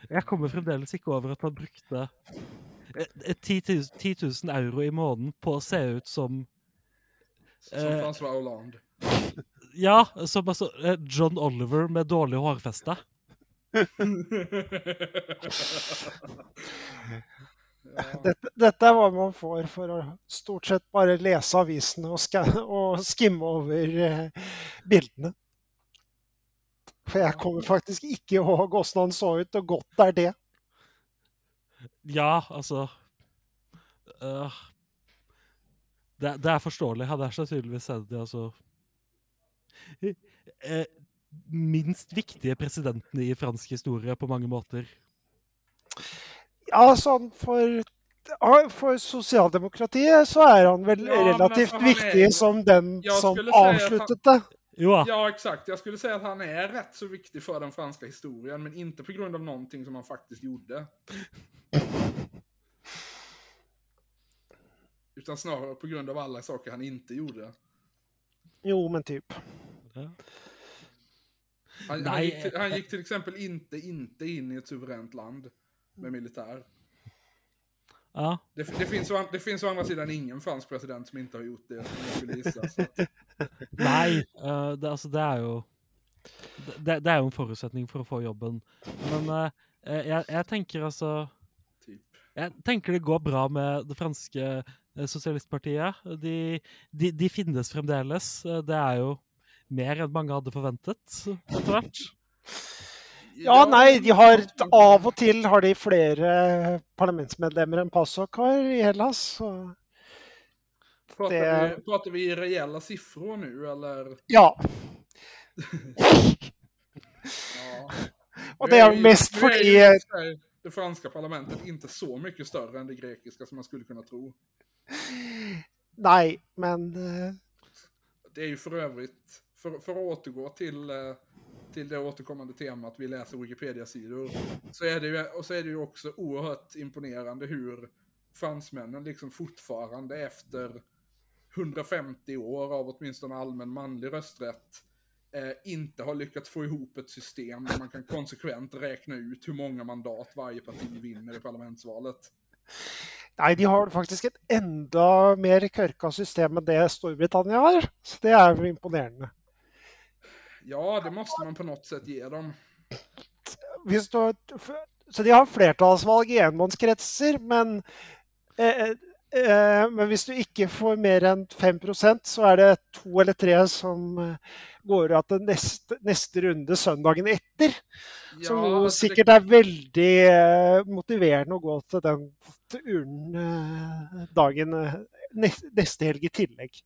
jag kommer fremdeles inte over att han brukte 10 000 10 000 euro i måneden på å se ut som
Som
Eh.
François Hollande.
Ja, som altså eh, John Oliver med dårlig hårfeste.
ja.
Dette, dette er hva man får for å stort sett bare lese avisene og, ska, og skimme over eh, bildene. For jeg kommer faktisk ikke ihåg åssen han så ut, og godt er det.
Ja, altså øh, det, det er forståelig. Han er så tydeligvis en av de altså eh, minst viktige presidentene i fransk historie på mange måter.
Ja, sånn for for sosialdemokratiet så er han vel
Ja,
relativt
altså, han er-
viktig som den som avsluttet det.
Jo da.
Ja, exakt. Jag skulle säga att han är rätt så viktig för den franska historien, men inte på grund av någonting som han faktiskt gjorde. Utan snarare på grund av alla saker han inte gjorde.
Jo, men typ.
Ja.
Han, han, gick, till, han gick till exempel inte, inte in i ett suveränt land med militär.
Ja.
Det, det, finns, det finns å andra sidan ingen fransk president som inte har gjort det, jag skulle gissa. Att,
Nei, øh, det, altså, det er jo det, det jo en forutsetning for å få jobben. Men eh, jeg, jeg tenker altså
typ.
Jeg tenker det går bra med det franske eh, sosialistpartiet. De, de, de finnes fremdeles. Det er jo mer enn mange hadde forventet etter hvert.
Ja, nei, de har av og til har de flere parlamentsmedlemmer enn PASOK har i Hellas. Så
Pratar,
det-
vi, pratar vi i reella siffror nu, eller?
ja.
Ja. Nu
det
ju-
mest
och för sig det franska parlamentet inte så mycket större än det grekiska som man skulle kunna tro.
Nei, men eh,
Det är ju för övrigt, för, för att återgå till, eh, till det återkommande temat vi läser Wikipedia-sidor, så är det ju, och så är det ju också oerhört imponerande hur fransmännen liksom fortfarande efter 150 år av åtminstone allmän manlig rösträtt eh, inte har lyckats få ihop ett system där man kan konsekvent räkna ut hur många mandat varje parti vinner i parlamentsvalet.
Nej, de har faktisk et enda mer kørka system enn det Storbritannia har. Så det er imponerande. imponerende.
Ja, det måste man på något sätt ge dem.
Har- så de har flertallsvalg i enmannskretser, men eh, eh, men hvis du ikke får mer enn 5% så er det to eller tre som eh, går av til neste, neste runde søndagen etter. Som
alltså det-
er veldig eh, motiverende å gå til den urnen eh, dagen eh, neste helg i tillegg.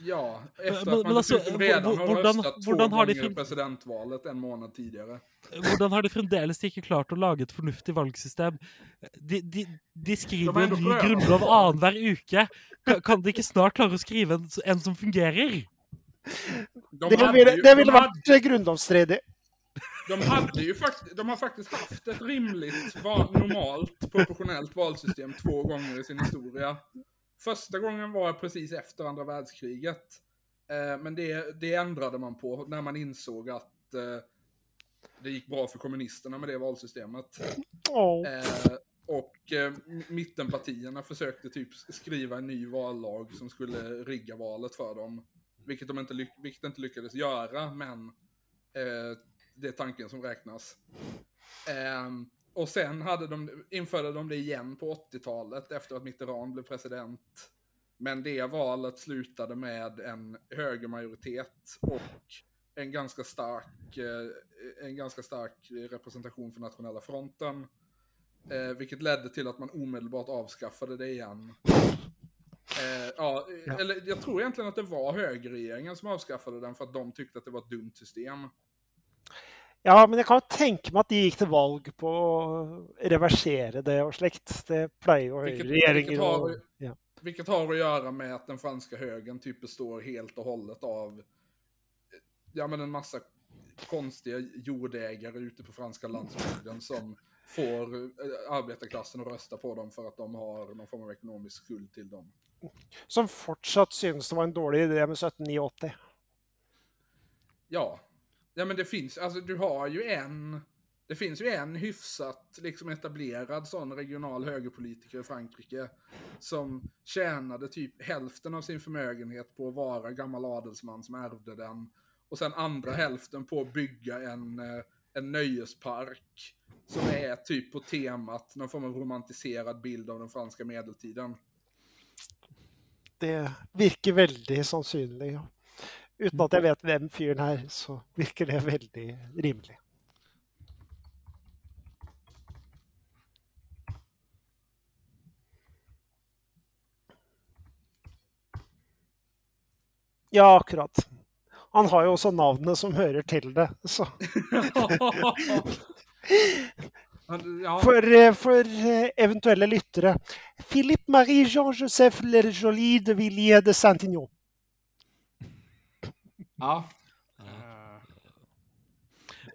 Ja, efter
Men-
att man
alltså,
redan har röstat två gånger i presidentvalet en månad tidigare.
Hvordan har de fremdeles ikke klart å lage et fornuftig valgsystem? De, de, de skriver
De har
en ny grunnlov annenhver uke. Kan, kan de ikke snart klare å skrive en, en som fungerer?
De
Det ville, det ville
de hade-
vært grunnlovsstridig.
De, hade ju fakt- de har faktiskt haft ett rimligt, normalt, proportionellt valsystem två gånger i sin historia. Första gången var precis efter andra världskriget. Eh, men det, det ändrade man på när man insåg att eh, det gick bra för kommunisterna med det valsystemet.
Åh.
Eh, och eh, mittenpartierna försökte typ skriva en ny vallag som skulle rigga valet för dem. Vilket de inte, lyck- vilket inte lyckades göra, men eh, det är tanken som räknas. Ehm, och sen hade de, införde de det igen på 80-talet efter att Mitterrand blev president. Men det valet slutade med en högermajoritet och en ganska stark, eh, en ganska stark representation för nationella fronten. Eh, vilket ledde till att man omedelbart avskaffade det igen. Eh, ja,
Ja.
eller jag tror egentligen att det var högerregeringen som avskaffade den för att de tyckte att det var ett dumt system.
Ja, men jeg kan jo tenke meg at de gikk til valg på å reversere det og slikt. Det pleier jo
Vilket-
regjeringer
vilket har-
ja.
Vilket har att göra med att den franska högern typ består helt och hållet av ja, men en massa konstiga jordägare ute på franska landsbygden som får eh, arbetarklassen att rösta på dem för att de har någon form av ekonomisk skuld till dem.
Som fortsatt synes det var en dårlig idé med 1789.
Ja. Ja men det finns, alltså du har ju en, det finns ju en hyfsat liksom etablerad sån regional högerpolitiker i Frankrike som tjänade typ hälften av sin förmögenhet på att vara gammal adelsman som ärvde den. Och sen andra hälften på att bygga en, eh, en nöjespark som är typ på temat någon form av romantiserad bild av den franska medeltiden.
Det virker väldigt sannsynligt ja. Uten at jeg vet hvem fyren er, så virker det veldig rimelig. Ja, akkurat. Han har jo også navnet som hører til det, så For, eh, for eh, eventuelle lyttere. Philippe Marie Jean-Joseph Le Jolie de Villiers de Saint-Ignon.
Ja. Eh,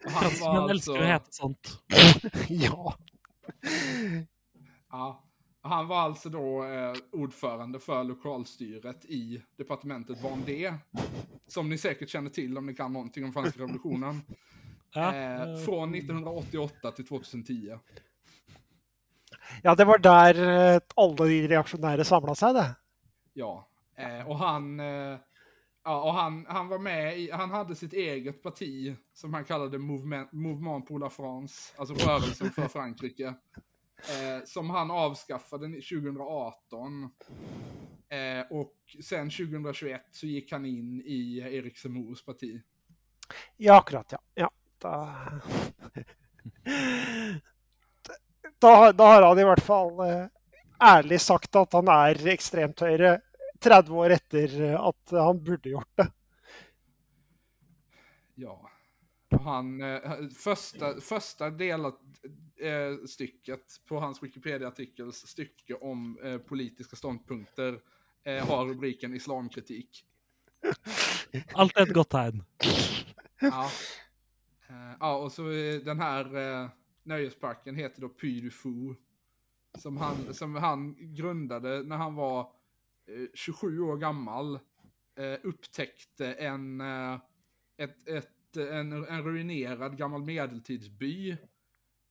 och han
Franskmenn
var
elsker å
alltså,
hete sånt.
Ja.
ja, han var alltså då eh, ordförande för lokalstyret i departementet Vendée. Som ni säkert känner till om ni kan någonting om franska revolutionen.
Ja,
eh, från 1988 till 2010.
ja, det var der eh, alle de reaksjonære samla seg, det.
Ja, eh, och han, eh, ja, och han, han var med i, han hade sitt eget parti som han kallade Mouvement, Mouvement pour la France, alltså rörelsen för Frankrike. Eh, som han avskaffade 2018. Eh, och sen 2021 så gick han in i Erik Zemmours parti.
Ja, akkurat, ja. ja. Da... Da, da har han i hvert fall eh, ærlig sagt at han er ekstremt høyre 30 år etter eh, at han burde gjort det.
Ja. Han, eh, första, första delat, eh, stycket på hans Wikipedia-artikels stycke om eh, politiska ståndpunkter eh, har rubriken islamkritik.
Alt er et godt tegn.
Ja. Eh, ja, och så den här eh, nöjesparken heter då Puy du Fou. Som han, som han grundade när han var Eh, 27 år gammal. Eh, upptäckte en, eh, ett, ett, en, en ruinerad gammal medeltidsby.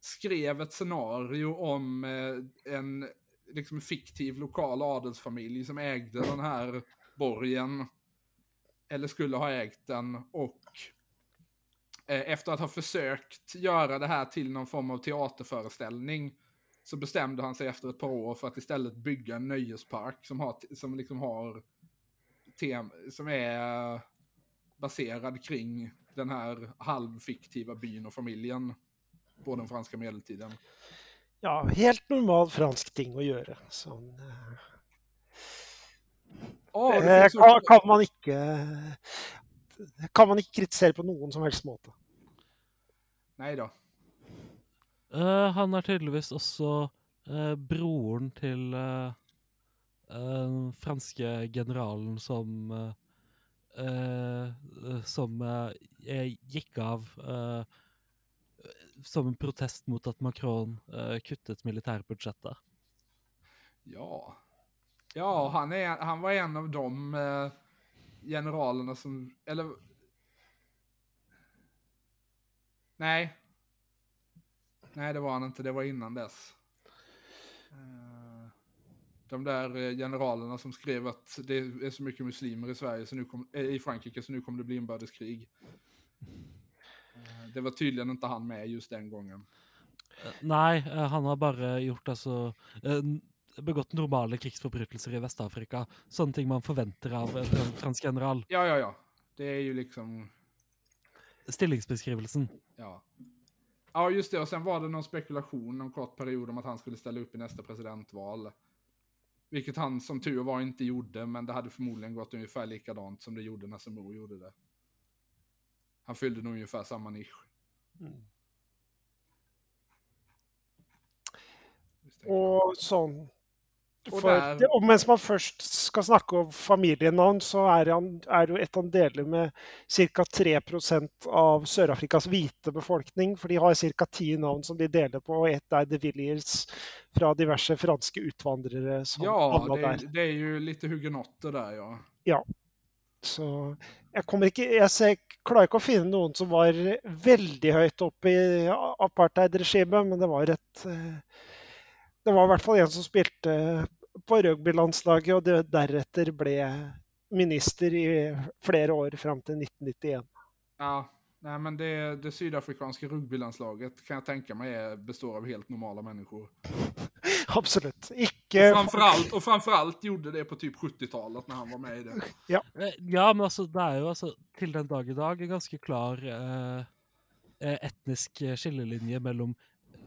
Skrev ett scenario om eh, en liksom fiktiv lokal adelsfamilj som ägde den här borgen. Eller skulle ha ägt den och eh, efter att ha försökt göra det här till någon form av teaterföreställning så bestämde han sig efter ett par år för att istället bygga en nöjespark som har, som liksom har tem, som är baserad kring den här halvfiktiva byn och familjen på den franska medeltiden.
Ja, helt normal fransk ting å gjøre. Sånn eh,
Ja, det
eh, kan, kan, man ikke, kan man ikke kritisere på noen som helst måte.
Nej då.
Uh, han er tydeligvis også uh, broren til eh, den franske generalen som eh, eh Som gikk av som en protest mot at Macron eh, kuttet militærbudsjettet.
Ja. Ja, han, är, han var en av de generalerna som, eller... Nej. Nej, det var han inte. Det var innan dess. Eh, De där eh, generalerna som skrev att det är så mycket muslimer i Sverige, så nu kom, eh, i Frankrike, så nu kommer det bli inbördeskrig. Det var tydligen inte han med just den gången.
Eh, han har bare gjort altså n- Begått normale krigsforbrytelser i Vest-Afrika. Sånne ting man forventer av en fran- fransk general.
Ja, ja, ja. Det är ju liksom...
Stillingsbeskrivelsen.
Ja. Ja, just det. Och sen var det någon spekulation om kort period om att han skulle ställa upp i nästa presidentval. Vilket han som tur var inte gjorde, men det hade förmodligen gått ungefär likadant som det gjorde när Zemmour gjorde det. Han fyllde nog ungefär samma nisch.
Og sånn
Og
for,
der-
det, og mens man først skal snakke om familienavn, så er, han, er jo et han deler med ca. 3% av Sør-Afrikas hvite befolkning. For de har ca. ti navn som de deler på, og ett er de Villiers fra diverse franske utvandrere som
Ja, det,
der.
det är ju lite hugenotter där ja.
Ja. Så jeg ikke Jeg ser, klarer ikke å finne noen som var veldig høyt oppe i apartheid-regimet, men det var et eh, Det var i hvert fall en som spilte på rugbylandslaget, og det deretter ble minister i flere år fram til 1991.
Ja, nej, men det, det sydafrikanska rugbylandslaget kan jag tänka mig är, består av helt normala människor.
Absolutt. Ikke
Framförallt, och framförallt gjorde det på typ 70-talet när han var med i det.
Eh, Ja, men altså, det er jo altså til den dag i dag en ganske klar eh, eh, etnisk eh, skillelinje mellom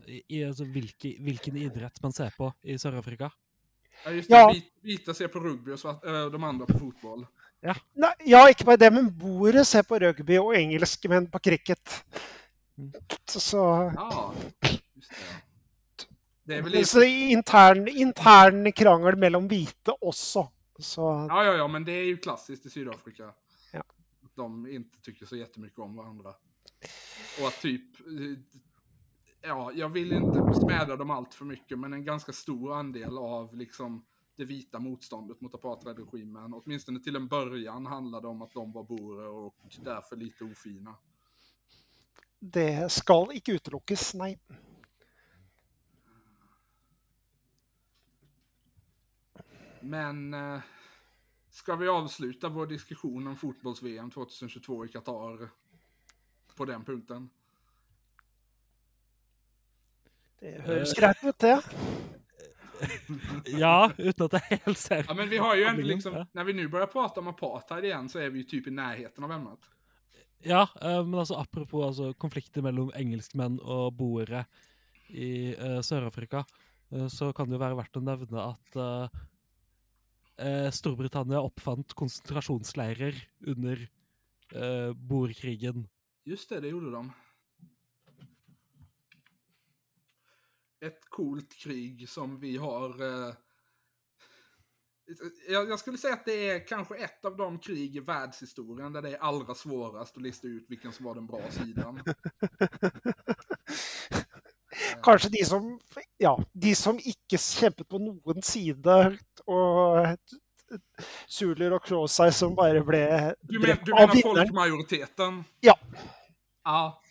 i, i, altså, hvilke, hvilken idrett man ser på i Sør-Afrika.
Ja, just det,
Ja.
vit- Vita ser på rugby och svart, äh, de andra på fotboll.
Nei, ja, ikke bare det, men boere ser på rugby og engelskmenn på cricket.
Mm.
Så,
Ja, just det. ja. Det är väl lite...
så intern, intern krangel mellom hvite også. Så
Ja, ja, ja, men det är ju klassiskt i Sydafrika.
Ja.
Att de inte tycker så jättemycket om varandra. Och att typ... Ja, jag vill inte smäda dem allt för mycket, men en ganska stor andel av liksom det vita motståndet mot apartheidregimen, åtminstone till en början, handlade om att de var boere och därför lite ofina.
det skal ikke utelukkes, nei.
Men eh, ska vi avsluta vår diskussion om fotbolls-VM 2022 i Qatar på den punkten?
Det høres greit ut, det.
Ja, uten at jeg helt ser
Ja, men vi har ju ändå liksom, när vi nu börjar prata om apartheid igen så är vi ju typ i närheten av ämnet.
Ja, eh, men altså apropos altså, konflikter mellom engelskmenn og boere i eh, Sør-Afrika, eh, så kan det jo være verdt å nevne at eh, eh, Storbritannia oppfant konsentrasjonsleirer under eh, boerkrigen.
Just det, det gjorde de. Ett coolt krig som vi har... Eh, jag, jag skulle säga att det är kanske ett av de krig i världshistorien där det är allra svårast att lista ut vilken som var den bra sidan.
Kanskje de som, ja, de som ikke kjempet på noen side, og Zuler og Crosai som bare ble
Du, men, du menar folkmajoriteten?
Ja.
Ja,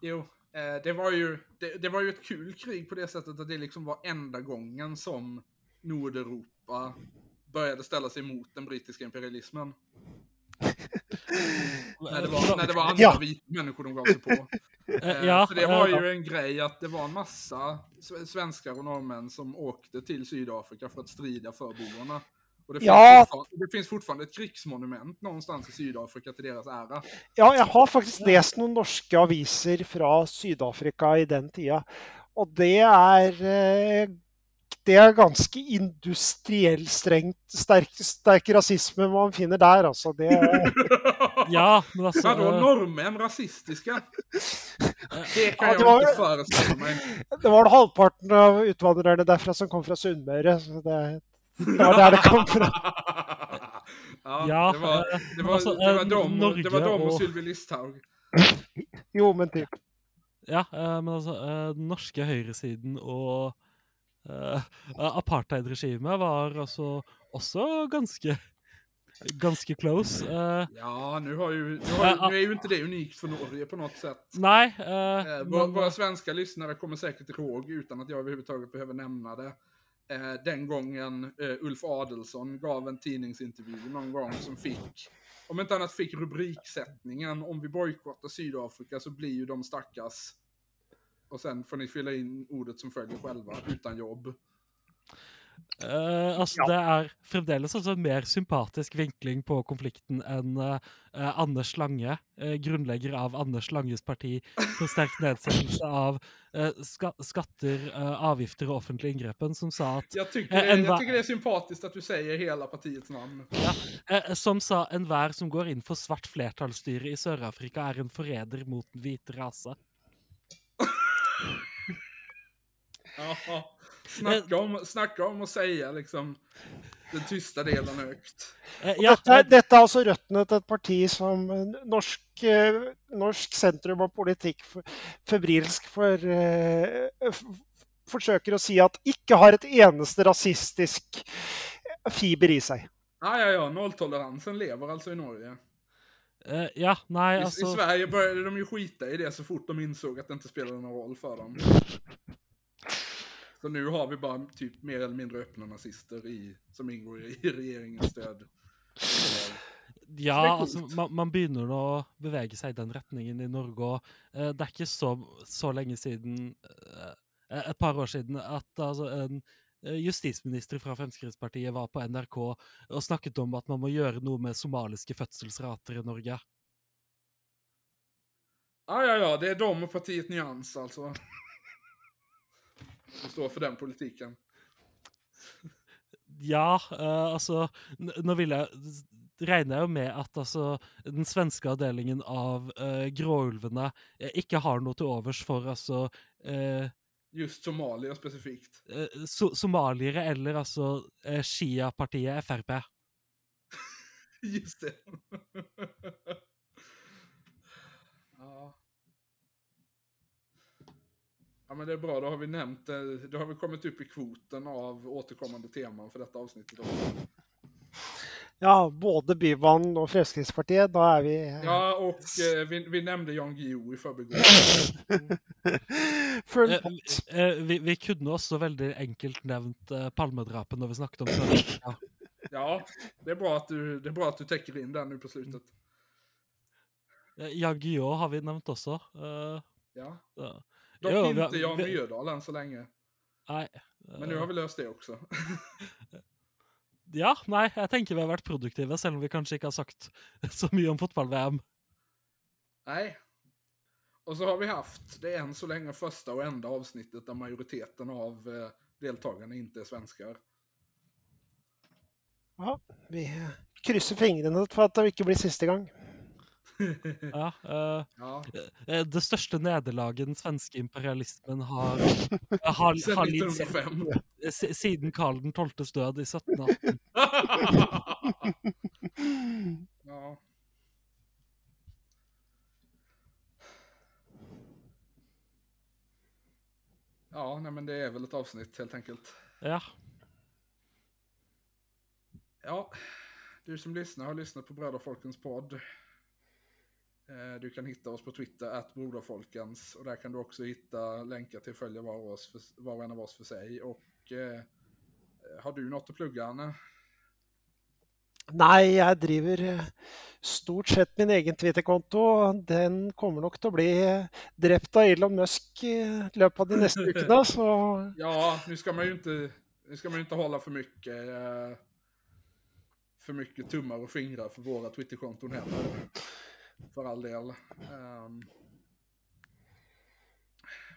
jo. Eh, det, var ju, det, det var ju ett kul krig på det sättet att det liksom var enda gången som Nordeuropa började ställa sig mot den brittiska imperialismen. När det var, när det var andra
Ja.
vita människor de gav sig på.
Eh,
Eh,
ja,
så det var ju en grej att det var en massa svenskar och norrmän som åkte till Sydafrika för att strida för boerna. Och det finns,
Ja.
fortfarande, det finns fortfarande ett krigsmonument någonstans i Sydafrika till deras ära.
Ja, jeg har faktisk lest noen norske aviser fra Syd-Afrika i den tida. Og det er eh, Det er ganske industriell strengt, sterk, sterk rasisme man finner der, altså. Det,
Ja, men altså
Vadå,
eh,
norrmän rasistiska? Det kan
Ja,
jag
det var-
inte föreställa mig.
det var halvparten av utvandrerne derfra som kom fra Sunnmøre. Så det, det var der det kom fra.
ja, det var,
eh,
det var,
alltså,
det var
eh,
de, det var
Norge
de och
och-
Sylvie Listhaug.
Jo, men typ.
Ja, eh, men altså eh, Den norske høyresiden og eh, apartheidregimet var altså også ganske Ganske close. Eh,
Ja, nu, har ju, nu, har ju,
Ja,
nu är ju inte det unikt för Norge på något sätt.
eh,
Eh, våra, våra svenska lyssnare kommer säkert ihåg, utan att jag överhuvudtaget behöver nämna det, eh, den gången eh, Ulf Adelsson gav en tidningsintervju någon gång som fick, om inte annat fick rubriksättningen om vi bojkottar Sydafrika så blir ju de stackars, och sen får ni fylla in ordet som följer själva, utan jobb
eh, altså,
Ja.
Det er fremdeles altså en mer sympatisk vinkling på konflikten enn eh, Anders Lange, eh, grunnlegger av Anders Langes parti for sterk nedsettelse av ska skatter, avgifter og offentlig inngrepen, som sa at
tycker,
Eh,
det, är sympatiskt att du säger hela partiets namn.
Eh, som sa enhver som går inn for svart flertallsstyre i Sør-Afrika, er en forræder mot den hvite rase.
Snacka om, snacka om att säga liksom den tysta delen högt.
Eh,
Og
ja,
dette, er-
eh,
dette er altså røttene til et parti som eh, norsk, eh, norsk sentrum og politikk for, febrilsk for, eh, f forsøker å si at ikke har et eneste rasistisk fiber i seg.
Ja, ja, ja, nolltoleransen lever alltså i Norge.
Eh, ja, nei,
I,
altså
I Sverige började de ju skita i det så fort de insåg att det inte spelade någon roll för dem. Så nu har vi bara typ mer eller mindre öppna nazister i, som ingår i, regeringens stöd.
Ja, altså, man, man begynner nå å bevege seg i den retningen i Norge òg. det er ikke så, så lenge siden, eh, et par år siden, at altså, en eh, justisminister fra Fremskrittspartiet var på NRK og snakket om at man må gjøre noe med somaliske fødselsrater i Norge.
Ja, ja, ja, det är de och partiet Nyans alltså. Som står för den politiken.
Ja, eh, altså Nå vil jeg regner jeg jo med at altså, den svenske avdelingen av uh, Gråulvene eh, ikke har noe til overs for altså eh,
Just Somalia specifikt.
eh, so somaliere eller altså eh, Shia-partiet Frp.
Just det. Ja men det är bra, då har vi nämnt det. Då har vi kommit upp i kvoten av återkommande teman för detta avsnittet också.
Ja, både Bybanen og Fremskrittspartiet. Da er vi
Ja, och eh, vi, vi nämnde Jan Guillou i förbigående.
Eh, eh, vi, vi kunne også veldig enkelt nevnt eh, palmedrapet når vi snakket om Sør-Afrika.
Ja, det är, bra att du, det är bra att du täcker in den nu på slutet.
Eh, Jan Guillou har vi nevnt også. eh,
Ja.
ja.
Dock
Jo,
inte Jan
vi-
Myrdal än så länge.
Nei.
Men nu har vi löst det också.
Ja, nei, jeg tenker vi har vært produktive, selv om vi kanskje ikke har sagt så mye om fotball-VM.
Nej. Och så har vi haft det än så länge första och enda avsnittet där majoriteten av eh, deltagarna inte är svenskar.
Ja, vi krysser fingrene for at det ikke blir siste gang.
Ja, eh,
Ja,
eh, det største nederlaget den svenske imperialismen har, har, har
sen
lidd
1905.
si- siden Karl 12.s død i 1718.
ja. Ja, nej men det är väl ett avsnitt helt enkelt.
Ja.
Ja, du som lyssnar har lyssnat på Bröderfolkens podd. Eh, Du kan hitta oss på Twitter, att Broderfolkens. Och där kan du också hitta länkar till att följa var, och oss för, var och en av oss för sig. Och eh, har du något att plugga, Anne?
Nei, jeg driver eh, stort sett min egen Twitter-konto. Den kommer til å bli drept av Elon Musk i løpet av de neste ukene. Så
Ja, nu ska man ju inte, nu ska man inte hålla för mycket, eh, för mycket tummar och fingrar för våra Twitterkonton heller. För all del. Ehm,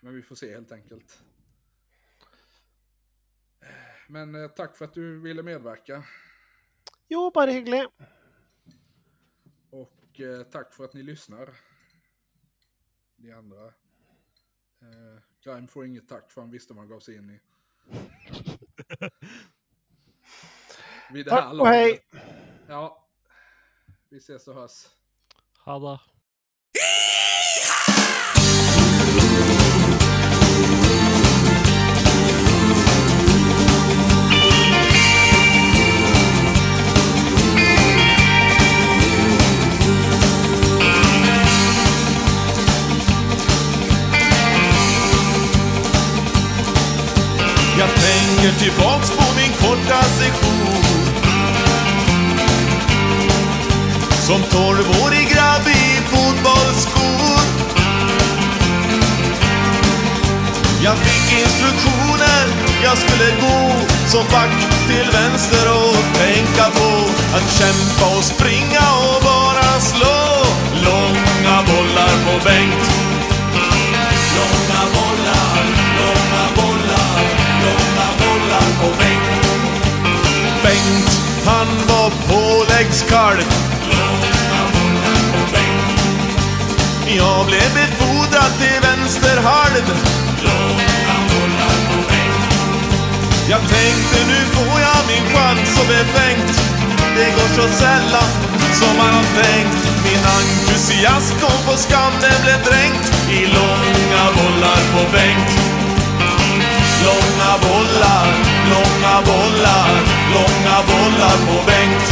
men vi får se helt enkelt. Men eh, tack för att du ville medverka.
jo, bare hyggelig.
Och eh, tack för att ni lyssnar. Ni andra. Eh, Grime får inget tack för han visste vad han gav sig in i. Vid det här
og hei.
laget. Ja. Vi ses och hörs.
Ha.
Jag tänker tillbaks på min korta session Som tolvårig grabb i fotbollsskor Jag fick instruktioner, jag skulle gå som back till vänster och tänka på att kämpa och springa och bara slå. Långa bollar på bänk. Långa bollar, långa bollar, långa bollar på Bengt. Bengt, han var påläggskalk, Jag blev befordrad till vänsterhalv. Långa bollar på Bengt. Jag tänkte nu får jag min chans och befängt. Det går så sällan som man har tänkt. Min entusiasm kom på skam, den blev dränkt i långa bollar på bänk. Långa bollar, långa bollar, långa bollar på Bengt.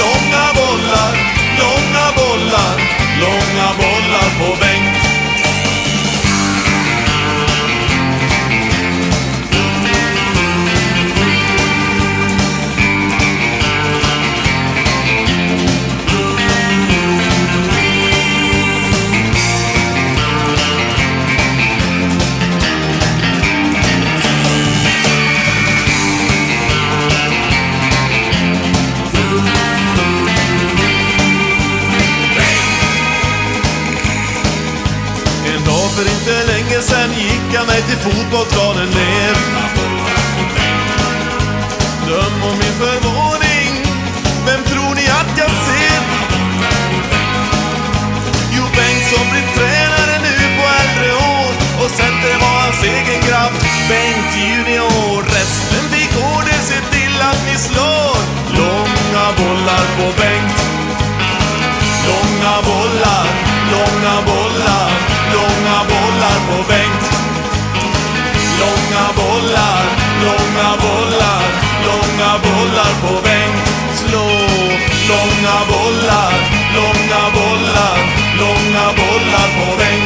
Långa bollar, långa bollar, långa bollar på bänken. Sen gick jag mig till fotbollsplanen ner. Döm om min förvåning, vem tror ni att jag ser? Jo, Bengtsson blir tränare nu på äldre år och center var hans egen grabb, Bengt junior. Resten fick order, se till att ni slår. Långa bollar på Bengt. på bänk. Slå långa bollar, långa bollar, långa bollar på bänk.